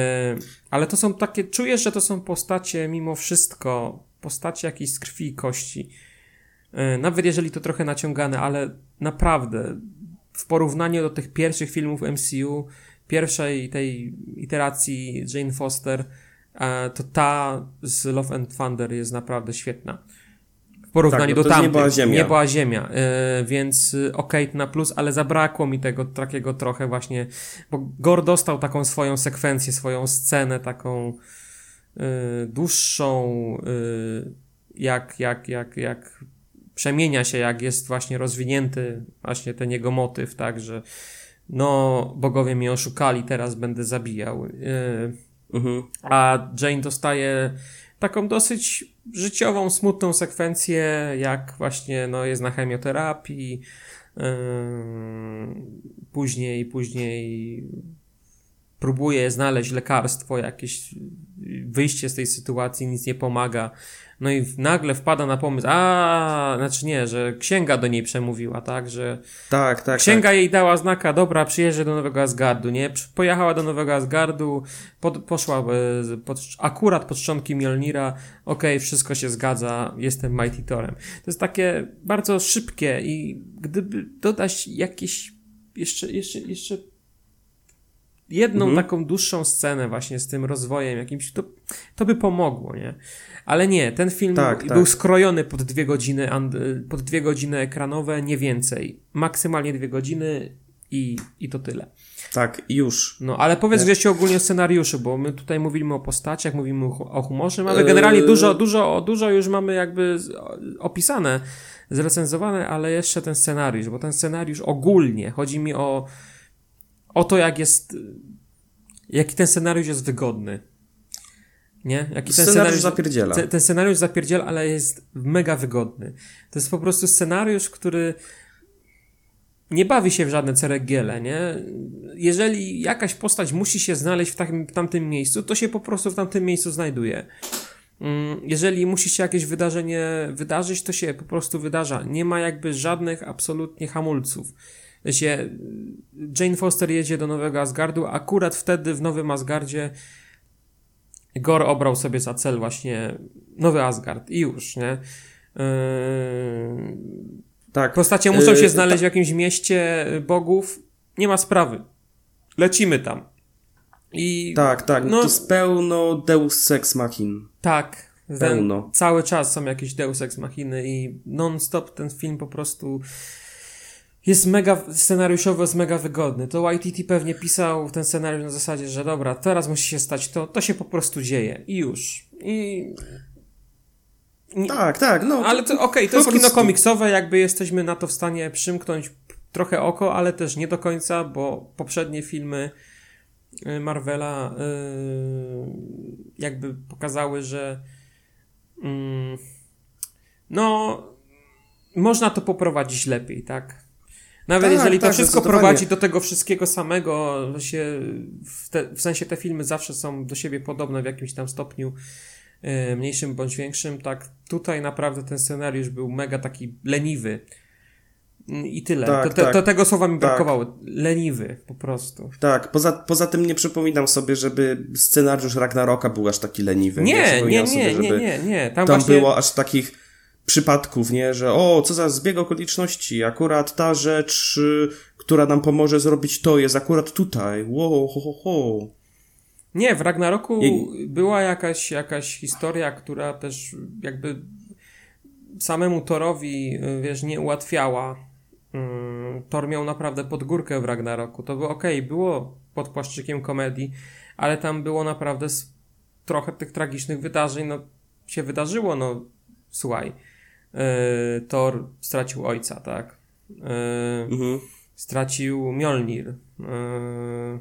ale to są takie, czujesz, że to są postacie mimo wszystko, postacie jakieś z krwi i kości. Nawet jeżeli to trochę naciągane, ale naprawdę w porównaniu do tych pierwszych filmów MCU, pierwszej tej iteracji Jane Foster, E, to ta z Love and Thunder jest naprawdę świetna. W porównaniu tak, do tamtych. Nieba ziemia. Nieba ziemia. Yy, więc y, okej, okay, na plus, ale zabrakło mi tego takiego trochę właśnie, bo Gor dostał taką swoją sekwencję, swoją scenę taką yy, dłuższą, yy, jak, jak, jak, jak przemienia się, jak jest właśnie rozwinięty właśnie ten jego motyw, tak, że no, bogowie mnie oszukali, teraz będę zabijał. Yy, Mhm. A Jane dostaje taką dosyć życiową, smutną sekwencję, jak właśnie no, jest na chemioterapii. Yy, później, później próbuje znaleźć lekarstwo, jakieś wyjście z tej sytuacji, nic nie pomaga. No i nagle wpada na pomysł, a, znaczy nie, że księga do niej przemówiła, tak, że tak, tak, księga tak. jej dała znaka, dobra, przyjeżdżę do Nowego Asgardu, nie, pojechała do Nowego Asgardu, pod, poszła e, pod, akurat pod szczątki Mjolnira, okej, okay, wszystko się zgadza, jestem Mighty Thorem. To jest takie bardzo szybkie i gdyby dodać jakieś jeszcze, jeszcze, jeszcze jedną mhm. taką dłuższą scenę właśnie z tym rozwojem jakimś, to, to by pomogło, nie? Ale nie, ten film tak, był tak. skrojony pod dwie godziny, pod dwie godziny ekranowe, nie więcej. Maksymalnie dwie godziny i, i to tyle. Tak, już. No, ale powiedz tak. się ogólnie o scenariuszu, bo my tutaj mówimy o postaciach, mówimy o humorze, mamy generalnie yy... dużo, dużo, dużo już mamy jakby opisane, zrecenzowane, ale jeszcze ten scenariusz, bo ten scenariusz ogólnie, chodzi mi o o to, jak jest, jaki ten scenariusz jest wygodny. Nie? Jaki ten scenariusz, scenariusz zapierdziela. Ten scenariusz zapierdziela, ale jest mega wygodny. To jest po prostu scenariusz, który nie bawi się w żadne ceregiele, nie? Jeżeli jakaś postać musi się znaleźć w, takim, w tamtym miejscu, to się po prostu w tamtym miejscu znajduje. Mm, jeżeli musi się jakieś wydarzenie wydarzyć, to się po prostu wydarza. Nie ma jakby żadnych absolutnie hamulców się Jane Foster jedzie do Nowego Asgardu, akurat wtedy w Nowym Asgardzie Gor obrał sobie za cel właśnie Nowy Asgard i już, nie? Yy... Tak. Postacie muszą się yy, znaleźć w jakimś mieście bogów. Nie ma sprawy. Lecimy tam. I, tak, tak. No, to jest pełno Deus Ex Machin. Tak. Pełno. Cały czas są jakieś Deus Ex Machiny i non-stop ten film po prostu jest mega, scenariuszowo jest mega wygodny. To YTT pewnie pisał ten scenariusz na zasadzie, że dobra, teraz musi się stać to, to się po prostu dzieje i już. I... Nie, tak, tak, no. Ale to okej, okay, to jest kino komiksowe, jakby jesteśmy na to w stanie przymknąć trochę oko, ale też nie do końca, bo poprzednie filmy y, Marvela yy, jakby pokazały, że mm, no można to poprowadzić lepiej, tak? Nawet tak, jeżeli to tak, wszystko prowadzi do tego wszystkiego samego, się w, te, w, sensie te filmy zawsze są do siebie podobne w jakimś tam stopniu yy, mniejszym bądź większym, tak tutaj naprawdę ten scenariusz był mega taki leniwy. I tyle. Tak, to, to, tak. to, tego słowa mi tak. brakowało. Leniwy, po prostu. Tak, poza, poza tym nie przypominam sobie, żeby scenariusz Ragnaroka był aż taki leniwy. Nie, nie, nie, sobie, nie, nie, nie. Tam, tam właśnie... było aż takich przypadków, nie, że o, co za zbieg okoliczności, akurat ta rzecz, y, która nam pomoże zrobić to, jest akurat tutaj. Wow, ho, ho, ho. Nie, w Ragnaroku I... była jakaś, jakaś historia, która też jakby samemu Torowi, y, wiesz, nie ułatwiała Mm, Thor miał naprawdę pod górkę w Ragnaroku. To było ok, było pod płaszczykiem komedii, ale tam było naprawdę trochę tych tragicznych wydarzeń, no się wydarzyło, no słuchaj. Yy, Thor stracił ojca, tak? Yy, mhm. Stracił Mjolnir. Yy,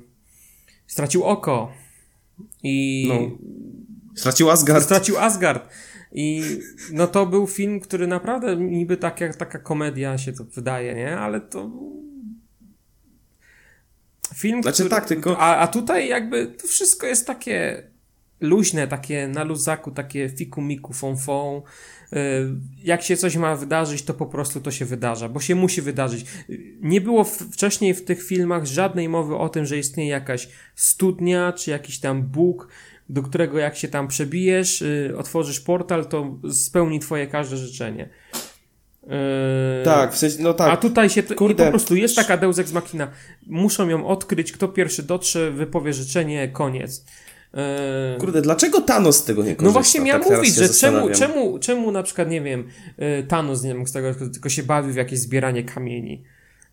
stracił oko. I. No. Stracił Asgard. Stracił Asgard. I no to był film, który naprawdę niby tak jak taka komedia się to wydaje, nie? Ale to film, znaczy, który... tak, tylko... a, a tutaj jakby to wszystko jest takie luźne, takie na luzaku, takie fiku miku fon fon. Y, jak się coś ma wydarzyć, to po prostu to się wydarza, bo się musi wydarzyć. Nie było wcześniej w tych filmach żadnej mowy o tym, że istnieje jakaś studnia, czy jakiś tam Bóg, do którego jak się tam przebijesz, yy, otworzysz portal, to spełni twoje każde życzenie. Yy, tak, w sensie, no tak. A tutaj się to, Kurde. po prostu jest taka Deus Ex Machina. Muszą ją odkryć, kto pierwszy dotrze, wypowie życzenie, koniec. Yy, Kurde, dlaczego Thanos tego nie korzysta? No właśnie miałem tak mówić, że czemu, czemu, czemu na przykład, nie wiem, yy, Thanos nie mógł z tego, tylko się bawił w jakieś zbieranie kamieni.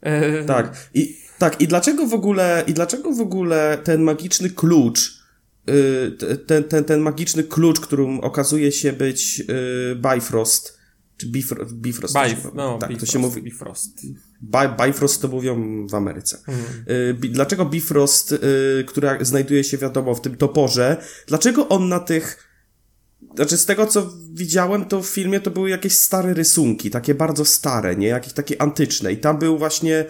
Yy. Tak, i, tak, i dlaczego w ogóle, i dlaczego w ogóle ten magiczny klucz Y, ten, ten, ten magiczny klucz, którym okazuje się być y, Bifrost, czy Bifrost, Bifrost Bif, no, tak, Bifrost, to się mówi. Bifrost. Bifrost to mówią w Ameryce. Mhm. Dlaczego Bifrost, która znajduje się, wiadomo, w tym toporze, dlaczego on na tych znaczy z tego co widziałem, to w filmie to były jakieś stare rysunki, takie bardzo stare, nie? Jakieś takie antyczne i tam był właśnie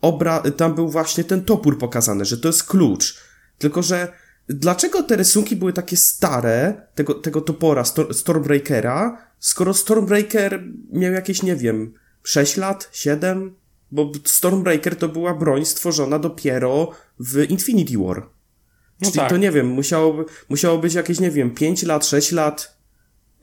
obra, tam był właśnie ten topór pokazany, że to jest klucz. Tylko, że dlaczego te rysunki były takie stare, tego, tego topora, Stormbreakera, skoro Stormbreaker miał jakieś, nie wiem, 6 lat, 7? Bo Stormbreaker to była broń stworzona dopiero w Infinity War. No Czyli tak. to nie wiem, musiało, musiało być jakieś, nie wiem, 5 lat, 6 lat,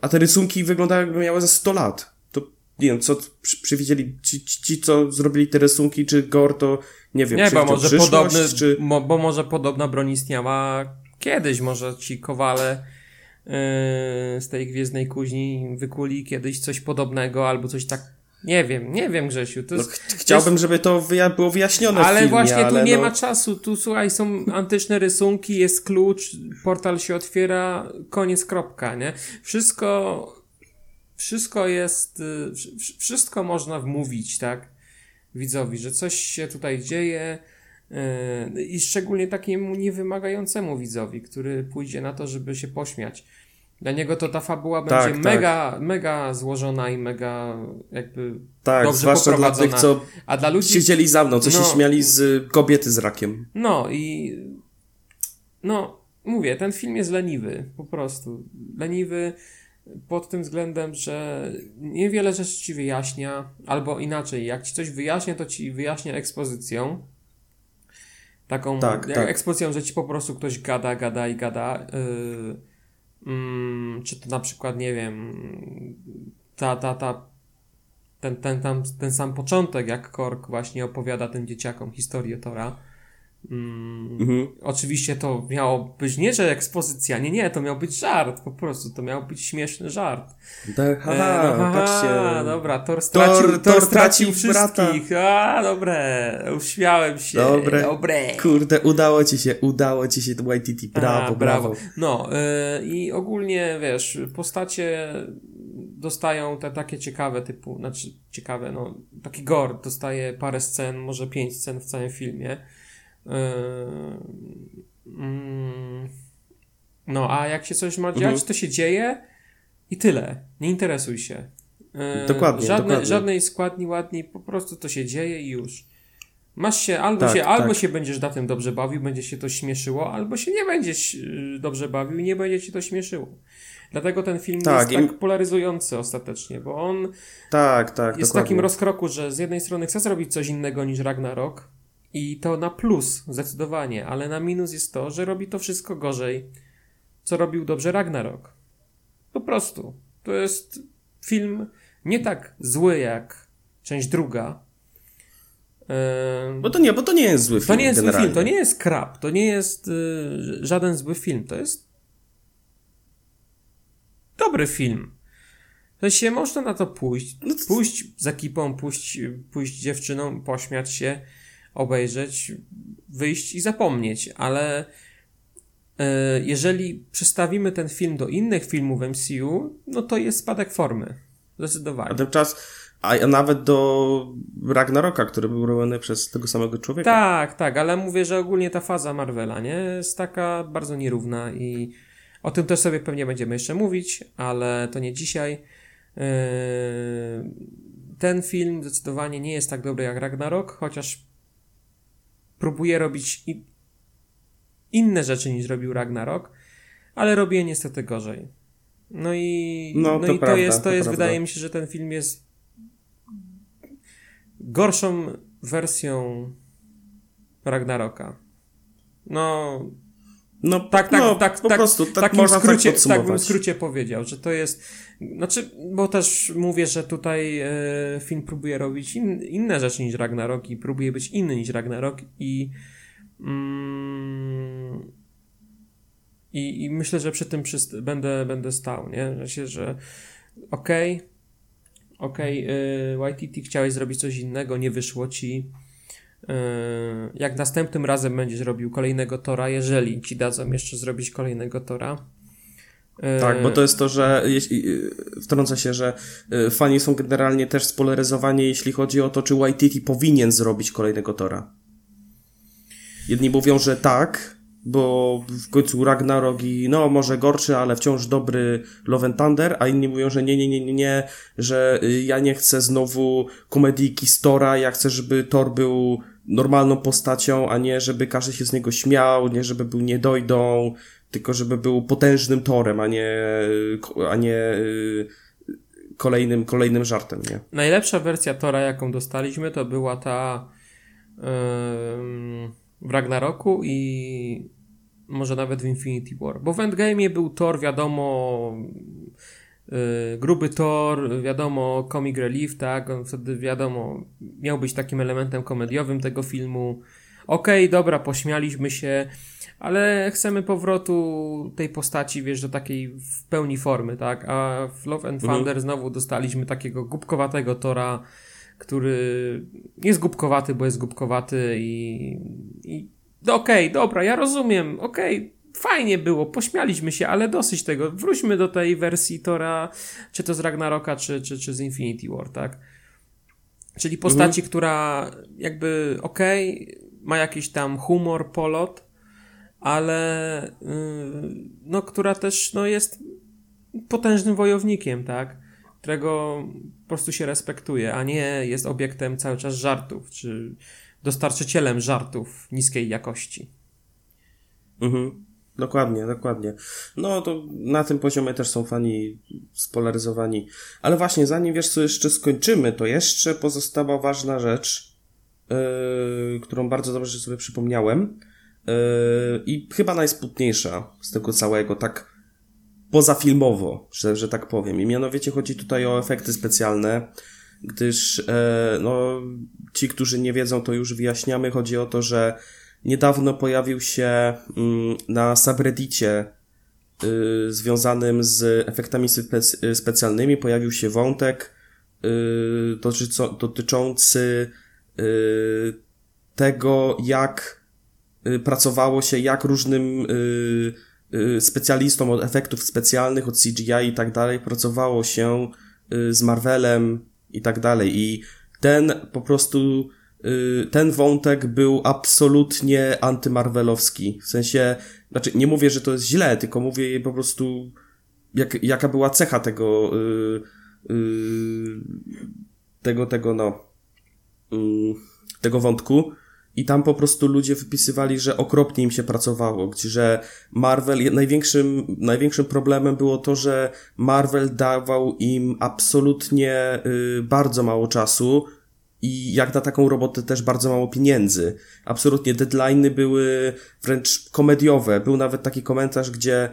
a te rysunki wyglądają jakby miały za 100 lat. To nie wiem, co przewidzieli ci, ci, ci, co zrobili te rysunki, czy Gore to nie wiem, nie, bo może podobny, czy... Mo, bo może podobna broń istniała kiedyś, może ci kowale yy, z tej gwiezdnej kuźni wykuli kiedyś coś podobnego albo coś tak. Nie wiem, nie wiem, Grzesiu. No, jest, ch chciałbym, jest... żeby to wyja było wyjaśnione. Ale filmie, właśnie ale tu nie no... ma czasu. Tu słuchaj, są antyczne rysunki, jest klucz, portal się otwiera, koniec, kropka, nie? Wszystko. Wszystko jest. Y, wszystko można wmówić, tak? widzowi, że coś się tutaj dzieje yy, i szczególnie takiemu niewymagającemu widzowi, który pójdzie na to, żeby się pośmiać. Dla niego to ta fabuła tak, będzie tak. mega, mega złożona i mega jakby tak, dobrze zwłaszcza dla tych, co A dla ludzi... siedzieli za mną, co no, się śmiali z kobiety z rakiem. No i no, mówię, ten film jest leniwy, po prostu. Leniwy, pod tym względem, że niewiele rzeczy ci wyjaśnia, albo inaczej, jak ci coś wyjaśnia, to ci wyjaśnia ekspozycją. Taką tak, tak. ekspozycją, że ci po prostu ktoś gada, gada i gada. Yy, yy, czy to na przykład, nie wiem, ta, ta, ta, ten, ten, tam, ten sam początek, jak Kork właśnie opowiada tym dzieciakom historię Tora Mm, mhm. Oczywiście to miało być nie, że ekspozycja, nie, nie, to miał być żart, po prostu, to miał być śmieszny żart. Tak, haha, e, no, patrzcie. dobra, Thor stracił, Thor, Thor, stracił wszystkich, brata. a, dobre, uśmiałem się, dobre. dobre. Kurde, udało ci się, udało ci się, YTT, brawo, a, brawo. brawo. No, y, i ogólnie, wiesz, postacie dostają te takie ciekawe typu, znaczy ciekawe, no, taki gore, dostaje parę scen, może pięć scen w całym filmie, No, a jak się coś ma dziać, mhm. to się dzieje i tyle. Nie interesuj się. Yy, dokładnie, żadne, dokładnie. Żadnej składni ładni, po prostu to się dzieje i już. Masz się, albo tak, się, albo tak. się będziesz na tym dobrze bawił, będzie się to śmieszyło, albo się nie będziesz y, dobrze bawił i nie będzie ci to śmieszyło. Dlatego ten film tak, jest tak polaryzujący ostatecznie, bo on tak, tak, jest w takim rozkroku, że z jednej strony chce zrobić coś innego niż Ragnarok i to na plus zdecydowanie, ale na minus jest to, że robi to wszystko gorzej, co robił dobrze Ragnarok. Po prostu. To jest film nie tak zły jak część druga, bo to nie, bo to nie jest zły film. To nie jest generalnie. zły film, to nie jest krab, to nie jest y, żaden zły film, to jest dobry film. To się można na to pójść, no pójść z ekipą, pójść, pójść dziewczyną, pośmiać się, obejrzeć, wyjść i zapomnieć, ale y, jeżeli przestawimy ten film do innych filmów MCU, no to jest spadek formy. Zdecydowanie. A ten czas, a nawet do Ragnaroka, który był robiony przez tego samego człowieka. Tak, tak, ale mówię, że ogólnie ta faza Marvela, nie? Jest taka bardzo nierówna i o tym też sobie pewnie będziemy jeszcze mówić, ale to nie dzisiaj. Yy, ten film zdecydowanie nie jest tak dobry jak Ragnarok, chociaż próbuje robić inne rzeczy niż robił Ragnarok, ale robi je niestety gorzej. No i, no, no to, i prawda, to jest, to, to jest wydaje mi się, że ten film jest gorszą wersją Ragnaroka. No. No, tak, tak, no, tak, po tak, prostu, tak takim można skrócie, tak, tak bym w skrócie powiedział, że to jest, znaczy, bo też mówię, że tutaj e, film próbuje robić in, inne rzeczy niż Ragnarok i próbuje być inny niż Ragnarok i mm, i, i myślę, że przy tym będę, będę stał, nie? Że, że okej, okay, okej, okay, YTT chciałeś zrobić coś innego, nie wyszło ci. Y, jak następnym razem będziesz robił kolejnego tora, jeżeli ci dadzą jeszcze zrobić kolejnego tora. Y, tak, bo to jest to, że jeśli, y, wtrącę się, że fani są generalnie też spolaryzowani, jeśli chodzi o to, czy YTT powinien zrobić kolejnego tora. Jedni mówią, że tak, bo w końcu Ragnarok i no może gorszy, ale wciąż dobry Love and Thunder, a inni mówią, że nie, nie, nie, nie, nie, że y, ja nie chcę znowu komedii Stora, ja chcę, żeby Thor był normalną postacią, a nie żeby każdy się z niego śmiał, nie żeby był niedojdą, tylko żeby był potężnym Torem, a nie, a nie y, kolejnym, kolejnym żartem, nie? Najlepsza wersja Tora, jaką dostaliśmy, to była ta yy, w Ragnaroku i może nawet w Infinity War. Bo w Endgame był Thor, wiadomo, yy, gruby Thor, wiadomo, comic relief, tak? On wtedy, wiadomo, miał być takim elementem komediowym tego filmu. Okej, okay, dobra, pośmialiśmy się, ale chcemy powrotu tej postaci, wiesz, do takiej w pełni formy, tak? A w Love and mhm. Thunder mhm. znowu dostaliśmy takiego głupkowatego Tora, który jest głupkowaty, bo jest głupkowaty i, i no okej, okay, dobra, ja rozumiem, okej, okay, fajnie było, pośmialiśmy się, ale dosyć tego. Wróćmy do tej wersji Tora, czy to z Ragnaroka, czy, czy, czy z Infinity War, tak? Czyli postaci, mhm. która jakby okej, okay, ma jakiś tam humor, polot, ale yy, no, która też no, jest potężnym wojownikiem, tak? Którego po prostu się respektuje, a nie jest obiektem cały czas żartów, czy dostarczycielem żartów niskiej jakości. Mhm. Dokładnie, dokładnie. No to na tym poziomie też są fani spolaryzowani. Ale właśnie, zanim wiesz, co jeszcze skończymy, to jeszcze pozostała ważna rzecz, yy, którą bardzo dobrze sobie przypomniałem. Yy, I chyba najsmutniejsza z tego całego, tak pozafilmowo, że, że tak powiem. I mianowicie chodzi tutaj o efekty specjalne gdyż e, no, ci, którzy nie wiedzą, to już wyjaśniamy. Chodzi o to, że niedawno pojawił się mm, na subreddicie y, związanym z efektami spe- specjalnymi, pojawił się wątek y, dotyczący y, tego, jak y, pracowało się, jak różnym y, y, specjalistom od efektów specjalnych, od CGI i tak dalej, pracowało się z Marvelem, i tak dalej. I ten po prostu y, ten wątek był absolutnie antymarvelowski. W sensie, znaczy nie mówię, że to jest źle, tylko mówię po prostu jak, jaka była cecha tego yy, yy, tego, tego no yy, tego wątku i tam po prostu ludzie wypisywali, że okropnie im się pracowało, gdzie, że Marvel, największym, największym problemem było to, że Marvel dawał im absolutnie y, bardzo mało czasu i jak na taką robotę też bardzo mało pieniędzy. Absolutnie deadlines były wręcz komediowe. Był nawet taki komentarz, gdzie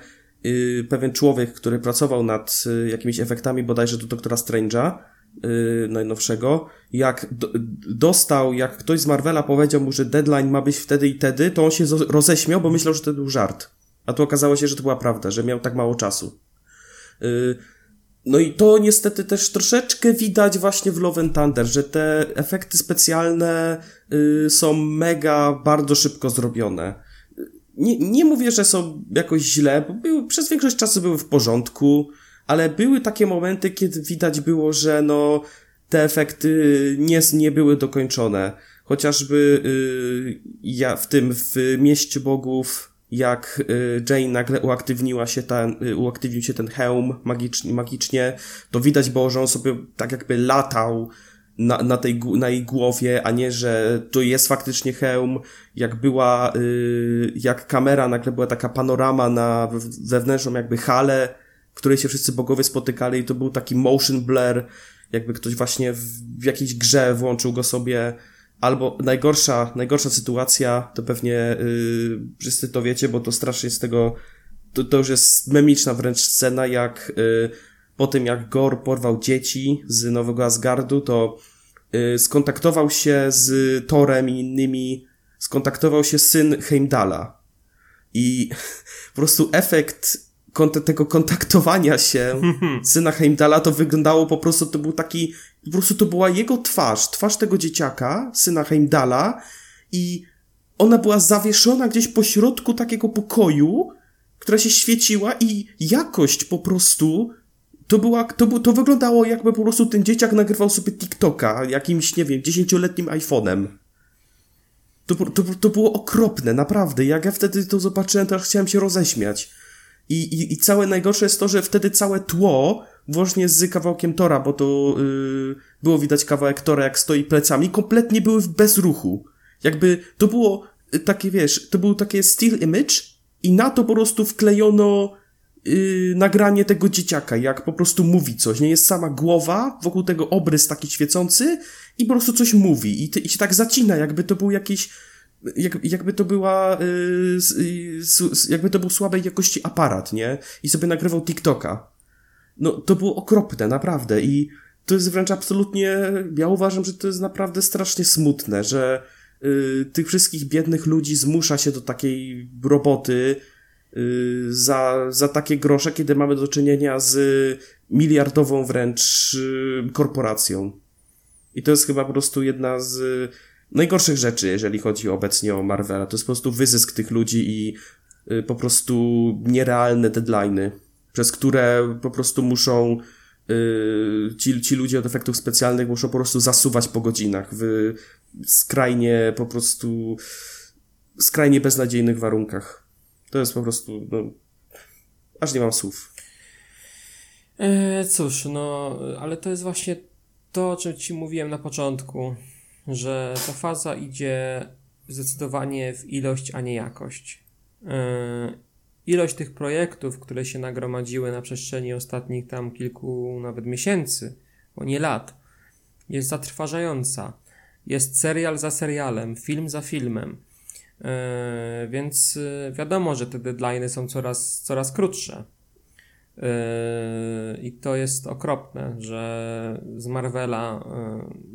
y, pewien człowiek, który pracował nad y, jakimiś efektami bodajże do Doktora Strange'a, yy, najnowszego, jak do, dostał, jak ktoś z Marvela powiedział mu, że deadline ma być wtedy i wtedy, to on się roześmiał, bo myślał, że to był żart. A tu okazało się, że to była prawda, że miał tak mało czasu. Yy, no i to niestety też troszeczkę widać właśnie w Love and Thunder, że te efekty specjalne yy, są mega, bardzo szybko zrobione. Nie, nie mówię, że są jakoś źle, bo przez większość czasu były w porządku ale były takie momenty, kiedy widać było, że no, te efekty nie, nie były dokończone. Chociażby yy, ja w tym, w Mieście Bogów, jak y, Jane nagle uaktywniła się ten, y, uaktywnił się ten hełm magicznie, magicznie, to widać było, że on sobie tak jakby latał na, na, tej, na jej głowie, a nie, że to jest faktycznie hełm, jak była, y, jak kamera nagle była taka panorama na zewnętrzną jakby halę, w której się wszyscy bogowie spotykali i to był taki motion blur, jakby ktoś właśnie w jakiejś grze włączył go sobie, albo najgorsza, najgorsza sytuacja, to pewnie yy, wszyscy to wiecie, bo to strasznie z tego, to, to już jest memiczna wręcz scena, jak yy, po tym jak Gor porwał dzieci z Nowego Asgardu, to yy, skontaktował się z Torem i innymi, skontaktował się syn Heimdala. I po prostu efekt tego kontaktowania się syna Heimdala to wyglądało po prostu, to był taki, po prostu to była jego twarz, twarz tego dzieciaka, syna Heimdala i ona była zawieszona gdzieś po środku takiego pokoju, która się świeciła i jakość po prostu to była, to, to wyglądało jakby po prostu ten dzieciak nagrywał sobie TikToka jakimś, nie wiem, dziesięcioletnim iPhone'em. To, to, to było okropne, naprawdę. Jak ja wtedy to zobaczyłem, to chciałem się roześmiać. I, i, I całe najgorsze jest to, że wtedy całe tło, właśnie z kawałkiem Tora, bo to yy, było widać kawałek Tora, jak stoi plecami, kompletnie były w bezruchu. Jakby to było y, takie, wiesz, to był takie still image i na to po prostu wklejono yy, nagranie tego dzieciaka, jak po prostu mówi coś. Nie jest sama głowa, wokół tego obrys taki świecący i po prostu coś mówi. I, i się tak zacina, jakby to był jakiś jak, jakby to była, yy, jakby to był słabej jakości aparat, nie? I sobie nagrywał TikToka. No, to było okropne, naprawdę. I to jest wręcz absolutnie, ja uważam, że to jest naprawdę strasznie smutne, że yy, tych wszystkich biednych ludzi zmusza się do takiej roboty yy, za, za takie grosze, kiedy mamy do czynienia z miliardową wręcz yy, korporacją. I to jest chyba po prostu jedna z najgorszych rzeczy, jeżeli chodzi obecnie o Marvela. To jest po prostu wyzysk tych ludzi i y, po prostu nierealne deadlines, przez które po prostu muszą y, ci, ci ludzie od efektów specjalnych muszą po prostu zasuwać po godzinach w skrajnie po prostu skrajnie beznadziejnych warunkach. To jest po prostu, no, aż nie mam słów. E, cóż, no, ale to jest właśnie to, o czym ci mówiłem na początku że ta faza idzie zdecydowanie w ilość, a nie jakość. Yy, ilość tych projektów, które się nagromadziły na przestrzeni ostatnich tam kilku nawet miesięcy, bo nie lat, jest zatrważająca. Jest serial za serialem, film za filmem. Yy, więc yy, wiadomo, że te deadlines są coraz, coraz krótsze. I to jest okropne, że z Marvela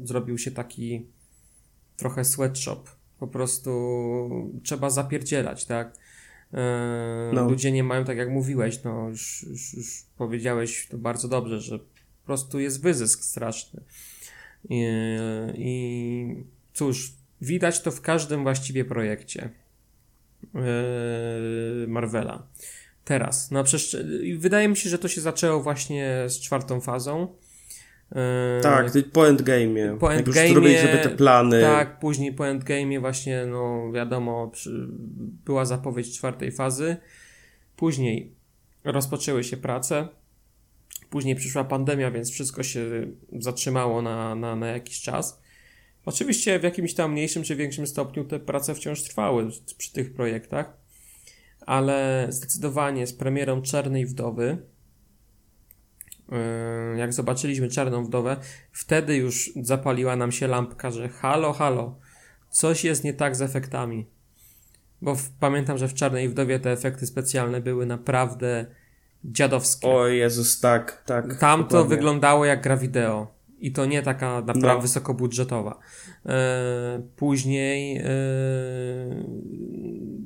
zrobił się taki trochę sweatshop. Po prostu trzeba zapierdzielać, tak? Yy, no. Ludzie nie mają, tak jak mówiłeś, no już, już, już, powiedziałeś to bardzo dobrze, że po prostu jest wyzysk straszny. I, i cóż, widać to w każdym właściwie projekcie yy, Marvela. Teraz, na przestrzeni, wydaje mi się, że to się zaczęło właśnie z czwartą fazą, tak, po endgame'ie. Po endgame'ie. zrobili sobie te plany. Tak, później po endgame'ie właśnie, no wiadomo, przy, była zapowiedź czwartej fazy. Później rozpoczęły się prace. Później przyszła pandemia, więc wszystko się zatrzymało na, na, na jakiś czas. Oczywiście w jakimś tam mniejszym czy większym stopniu te prace wciąż trwały przy tych projektach, ale zdecydowanie z premierą Czarnej Wdowy, yy, jak zobaczyliśmy Czarną Wdowę, wtedy już zapaliła nam się lampka, że halo, halo, coś jest nie tak z efektami. Bo w, pamiętam, że w Czarnej Wdowie te efekty specjalne były naprawdę dziadowskie. O Jezus, tak, tak. Tam to wyglądało jak gra wideo. I to nie taka naprawdę no. wysokobudżetowa. E, później, e,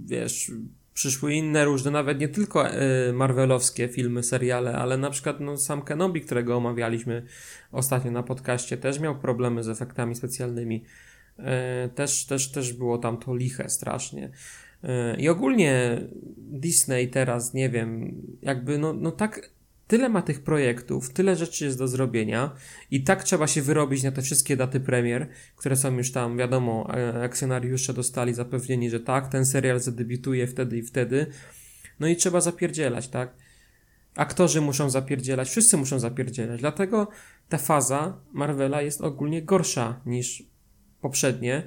wiesz, przyszły inne różne, nawet nie tylko e, marvelowskie filmy, seriale, ale na przykład no, sam Kenobi, którego omawialiśmy ostatnio na podcaście, też miał problemy z efektami specjalnymi. E, też, też, też było tam to liche strasznie. E, I ogólnie Disney teraz, nie wiem, jakby no, no tak tyle ma tych projektów, tyle rzeczy jest do zrobienia i tak trzeba się wyrobić na te wszystkie daty premier, które są już tam, wiadomo, e, akcjonariusze dostali zapewnieni, że tak, ten serial zadebiutuje wtedy i wtedy. No i trzeba zapierdzielać, tak? Aktorzy muszą zapierdzielać, wszyscy muszą zapierdzielać. Dlatego ta faza Marvela jest ogólnie gorsza niż poprzednie,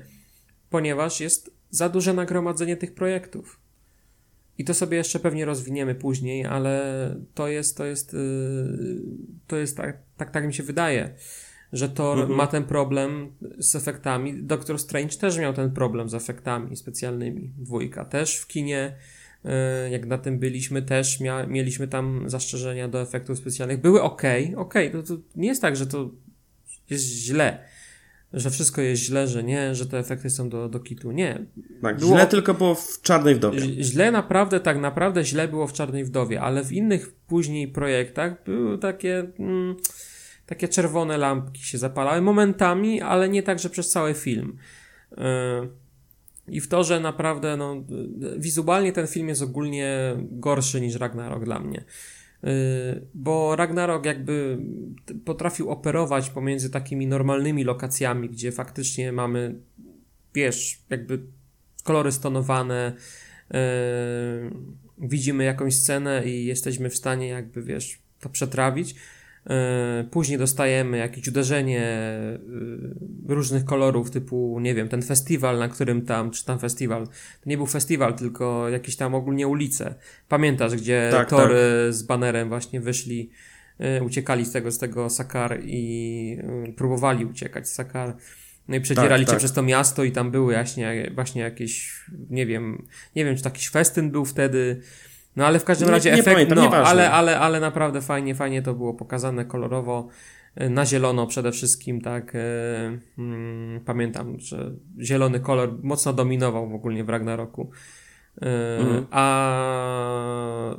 ponieważ jest za duże nagromadzenie tych projektów. I to sobie jeszcze pewnie rozwiniemy później, ale to jest, to jest, yy, to jest tak, tak, tak mi się wydaje, że Thor mhm. ma ten problem z efektami. Doctor Strange też miał ten problem z efektami specjalnymi. Dwójka też w kinie, yy, jak na tym byliśmy, też mia, mieliśmy tam zastrzeżenia do efektów specjalnych. Były ok, ok, to, to nie jest tak, że to jest źle że wszystko jest źle, że nie, że te efekty są do, do kitu. Nie. Tak, było, źle tylko było w Czarnej Wdowie. Źle naprawdę, tak naprawdę źle było w Czarnej Wdowie, ale w innych później projektach były takie, mm, takie czerwone lampki się zapalały momentami, ale nie tak, że przez cały film. Yy, I w to, że naprawdę, no, wizualnie ten film jest ogólnie gorszy niż Ragnarok dla mnie. Y, bo Ragnarok jakby potrafił operować pomiędzy takimi normalnymi lokacjami, gdzie faktycznie mamy, wiesz, jakby kolory stonowane, yy, widzimy jakąś scenę i jesteśmy w stanie jakby, wiesz, to przetrawić. E, później dostajemy jakieś uderzenie różnych kolorów, typu, nie wiem, ten festiwal, na którym tam, czy tam festiwal, to nie był festiwal, tylko jakieś tam ogólnie ulice. Pamiętasz, gdzie tak, tory tak. z banerem właśnie wyszli, e, uciekali z tego, z tego Sakar i próbowali uciekać z Sakar. No i przedzierali tak, się tak. przez to miasto i tam były właśnie, właśnie jakieś, nie wiem, nie wiem, czy jakiś festyn był wtedy, no ale w każdym razie nie, efekt, pamiętam, no, ale, ale, ale naprawdę fajnie, fajnie to było pokazane kolorowo, na zielono przede wszystkim, tak. E, mm, pamiętam, że zielony kolor mocno dominował w ogóle w Ragnaroku. E, mhm. A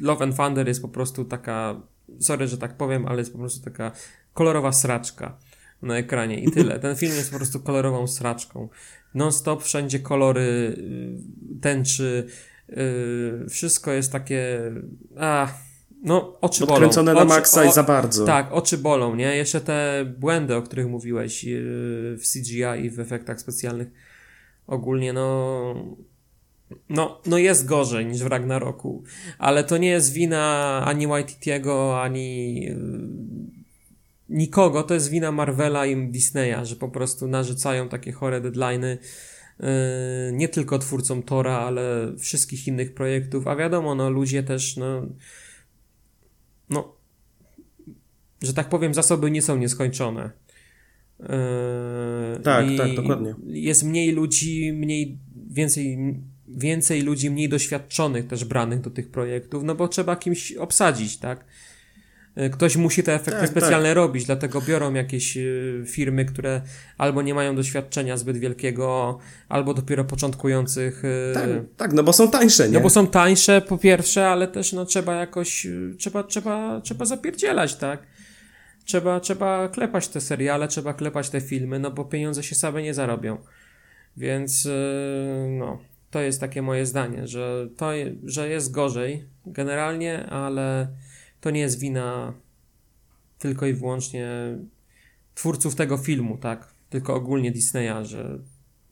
Love and Thunder jest po prostu taka, sorry, że tak powiem, ale jest po prostu taka kolorowa sraczka na ekranie i tyle. Ten film jest po prostu kolorową sraczką. Non-stop wszędzie kolory y, tęczy, Yy, wszystko jest takie. A, no, oczy bolą. Odkręcone na maksa i za bardzo. Tak, oczy bolą, nie? Jeszcze te błędy, o których mówiłeś yy, w CGI i w efektach specjalnych. Ogólnie, no. No, no jest gorzej niż w Ragnaroku, ale to nie jest wina ani Waititiego, ani yy, nikogo, to jest wina Marvela i Disneya, że po prostu narzucają takie chore deadline'y Yy, nie tylko twórcom Tora, ale wszystkich innych projektów, a wiadomo, no ludzie też, no, no że tak powiem, zasoby nie są nieskończone. Yy, tak, tak, dokładnie. Jest mniej ludzi, mniej, więcej, więcej ludzi mniej doświadczonych też branych do tych projektów, no bo trzeba kimś obsadzić, tak? E, ktoś musi te efekty tak, specjalne tak. robić, dlatego biorą jakieś e, firmy, które albo nie mają doświadczenia zbyt wielkiego, albo dopiero początkujących. E, tak, tak no bo są tańsze, nie? No bo są tańsze po pierwsze, ale też no trzeba jakoś, trzeba, trzeba, trzeba zapierdzielać, tak? Trzeba, trzeba klepać te seriale, trzeba klepać te filmy, no bo pieniądze się same nie zarobią. Więc no, to jest takie moje zdanie, że to, że jest gorzej generalnie, ale to nie jest wina tylko i wyłącznie twórców tego filmu, tak? Tylko ogólnie Disneya, że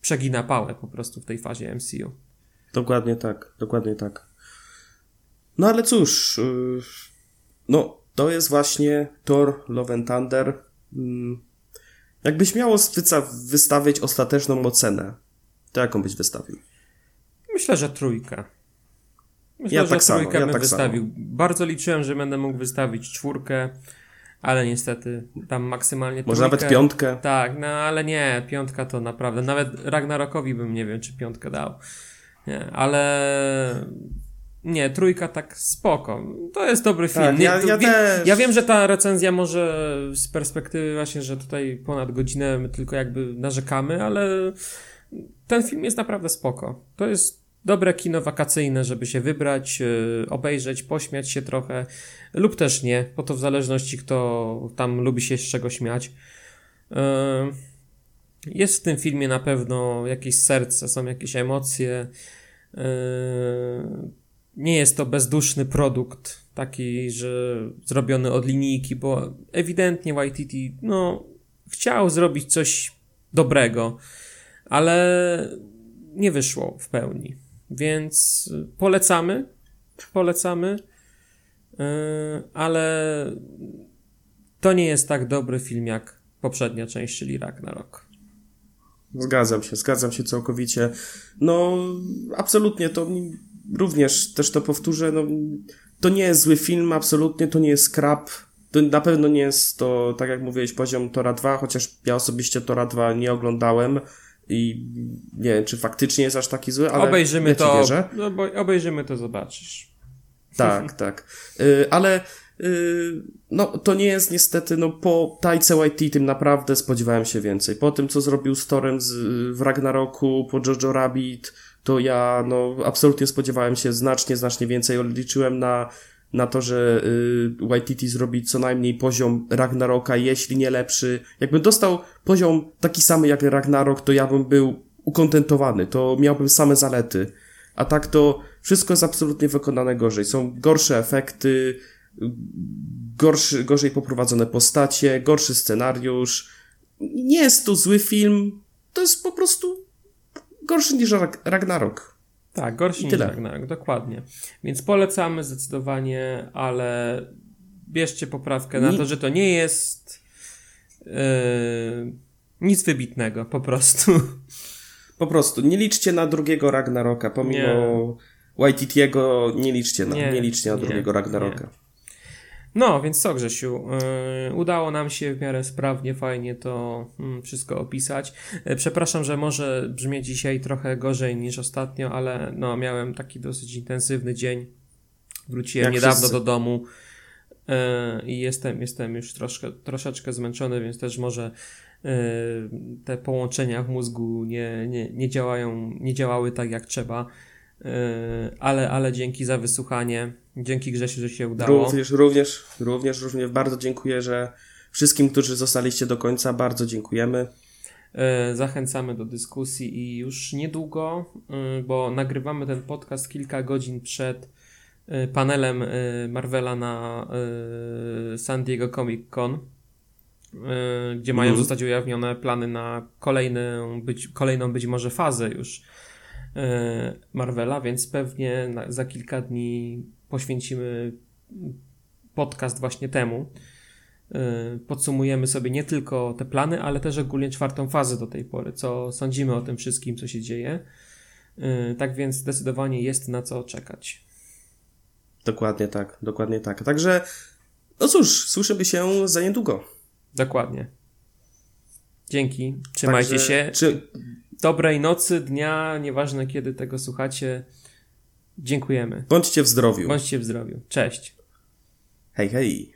przegina pałę po prostu w tej fazie MCU. Dokładnie tak, dokładnie tak. No ale cóż, yy, no to jest właśnie Thor Love and Thunder. Yy, jakbyś miało wystawić ostateczną ocenę, to jaką byś wystawił? Myślę, że trójkę. Myślę, ja że tak trójkę samo, ja bym tak wystawił. Samo. Bardzo liczyłem, że będę mógł wystawić czwórkę, ale niestety tam maksymalnie Może trójkę. nawet piątkę? Tak, no ale nie, piątka to naprawdę, nawet Ragnarokowi bym nie wiem, czy piątkę dał. Nie, ale nie, trójka tak spoko. To jest dobry film. Tak, ja, ja, też. ja wiem, że ta recenzja może z perspektywy właśnie, że tutaj ponad godzinę my tylko jakby narzekamy, ale ten film jest naprawdę spoko. To jest dobre kino wakacyjne, żeby się wybrać, yy, obejrzeć, pośmiać się trochę, lub też nie, bo to w zależności kto tam lubi się z czego śmiać. Yy, jest w tym filmie na pewno jakieś serce, są jakieś emocje. Yy, nie jest to bezduszny produkt, taki, że zrobiony od linijki, bo ewidentnie YTT, no, chciał zrobić coś dobrego, ale nie wyszło w pełni. Więc polecamy, polecamy, yy, ale to nie jest tak dobry film jak poprzednia część, czyli Ragnarok. Zgadzam się, zgadzam się całkowicie. No, absolutnie to również też to powtórzę, no, to nie jest zły film, absolutnie to nie jest krap. To na pewno nie jest to, tak jak mówiłeś, poziom Tora 2, chociaż ja osobiście Tora 2 nie oglądałem i nie wiem, czy faktycznie jest aż taki zły, ale obejrzymy ja to, wierzę. No, bo obejrzymy to, zobaczysz. Tak, tak. Y, ale y, no, to nie jest niestety, no, po Tajce YT tym naprawdę spodziewałem się więcej. Po tym, co zrobił z Torem z, w Ragnaroku, po Jojo Rabbit, to ja, no, absolutnie spodziewałem się znacznie, znacznie więcej. Liczyłem na na to, że y, YTT zrobi co najmniej poziom Ragnaroka, jeśli nie lepszy. Jakbym dostał poziom taki sam jak Ragnarok, to ja bym był ukontentowany, to miałbym same zalety. A tak to wszystko jest absolutnie wykonane gorzej. Są gorsze efekty, gorszy, gorzej poprowadzone postacie, gorszy scenariusz. Nie jest to zły film, to jest po prostu gorszy niż Ragnarok. Tak, gorszy niż Ragnarok, dokładnie. Więc polecamy zdecydowanie, ale bierzcie poprawkę na to, że to nie jest yy, nic wybitnego, po prostu. Po prostu, nie liczcie na drugiego Ragnaroka, pomimo Waititiego, nie liczcie na, nie, nie liczcie na drugiego Ragnaroka. No, więc co Grzesiu, yy, udało nam się w miarę sprawnie, fajnie to yy, wszystko opisać. Yy, przepraszam, że może brzmi dzisiaj trochę gorzej niż ostatnio, ale no, miałem taki dosyć intensywny dzień. Wróciłem Jak niedawno wszyscy. do domu yy, i jestem, jestem już troszkę, troszeczkę zmęczony, więc też może yy, te połączenia w mózgu nie, nie, nie działają, nie działały tak jak trzeba. Yy, ale, ale dzięki za wysłuchanie. Dzięki Grzesiu, że się udało. Również, również, również, również bardzo dziękuję, że wszystkim, którzy zostaliście do końca, bardzo dziękujemy. Yy, zachęcamy do dyskusji i już niedługo, yy, bo nagrywamy ten podcast kilka godzin przed panelem Marvela na San Diego Comic Con, gdzie mają mm. zostać ujawnione plany na kolejną być, kolejną być może fazę już Marvela, więc pewnie za kilka dni poświęcimy podcast właśnie temu. E, podsumujemy sobie nie tylko te plany, ale też ogólnie czwartą fazę do tej pory, co sądzimy o tym wszystkim, co się dzieje. E, tak więc zdecydowanie jest na co czekać. Dokładnie tak, dokładnie tak. Także, no cóż, słyszymy się za niedługo. Dokładnie. Dzięki, trzymajcie Także, się. Czy dobrej nocy, dnia, nieważne kiedy tego słuchacie. Dziękujemy. Bądźcie w zdrowiu. Bądźcie w zdrowiu. Cześć. Hej, hej.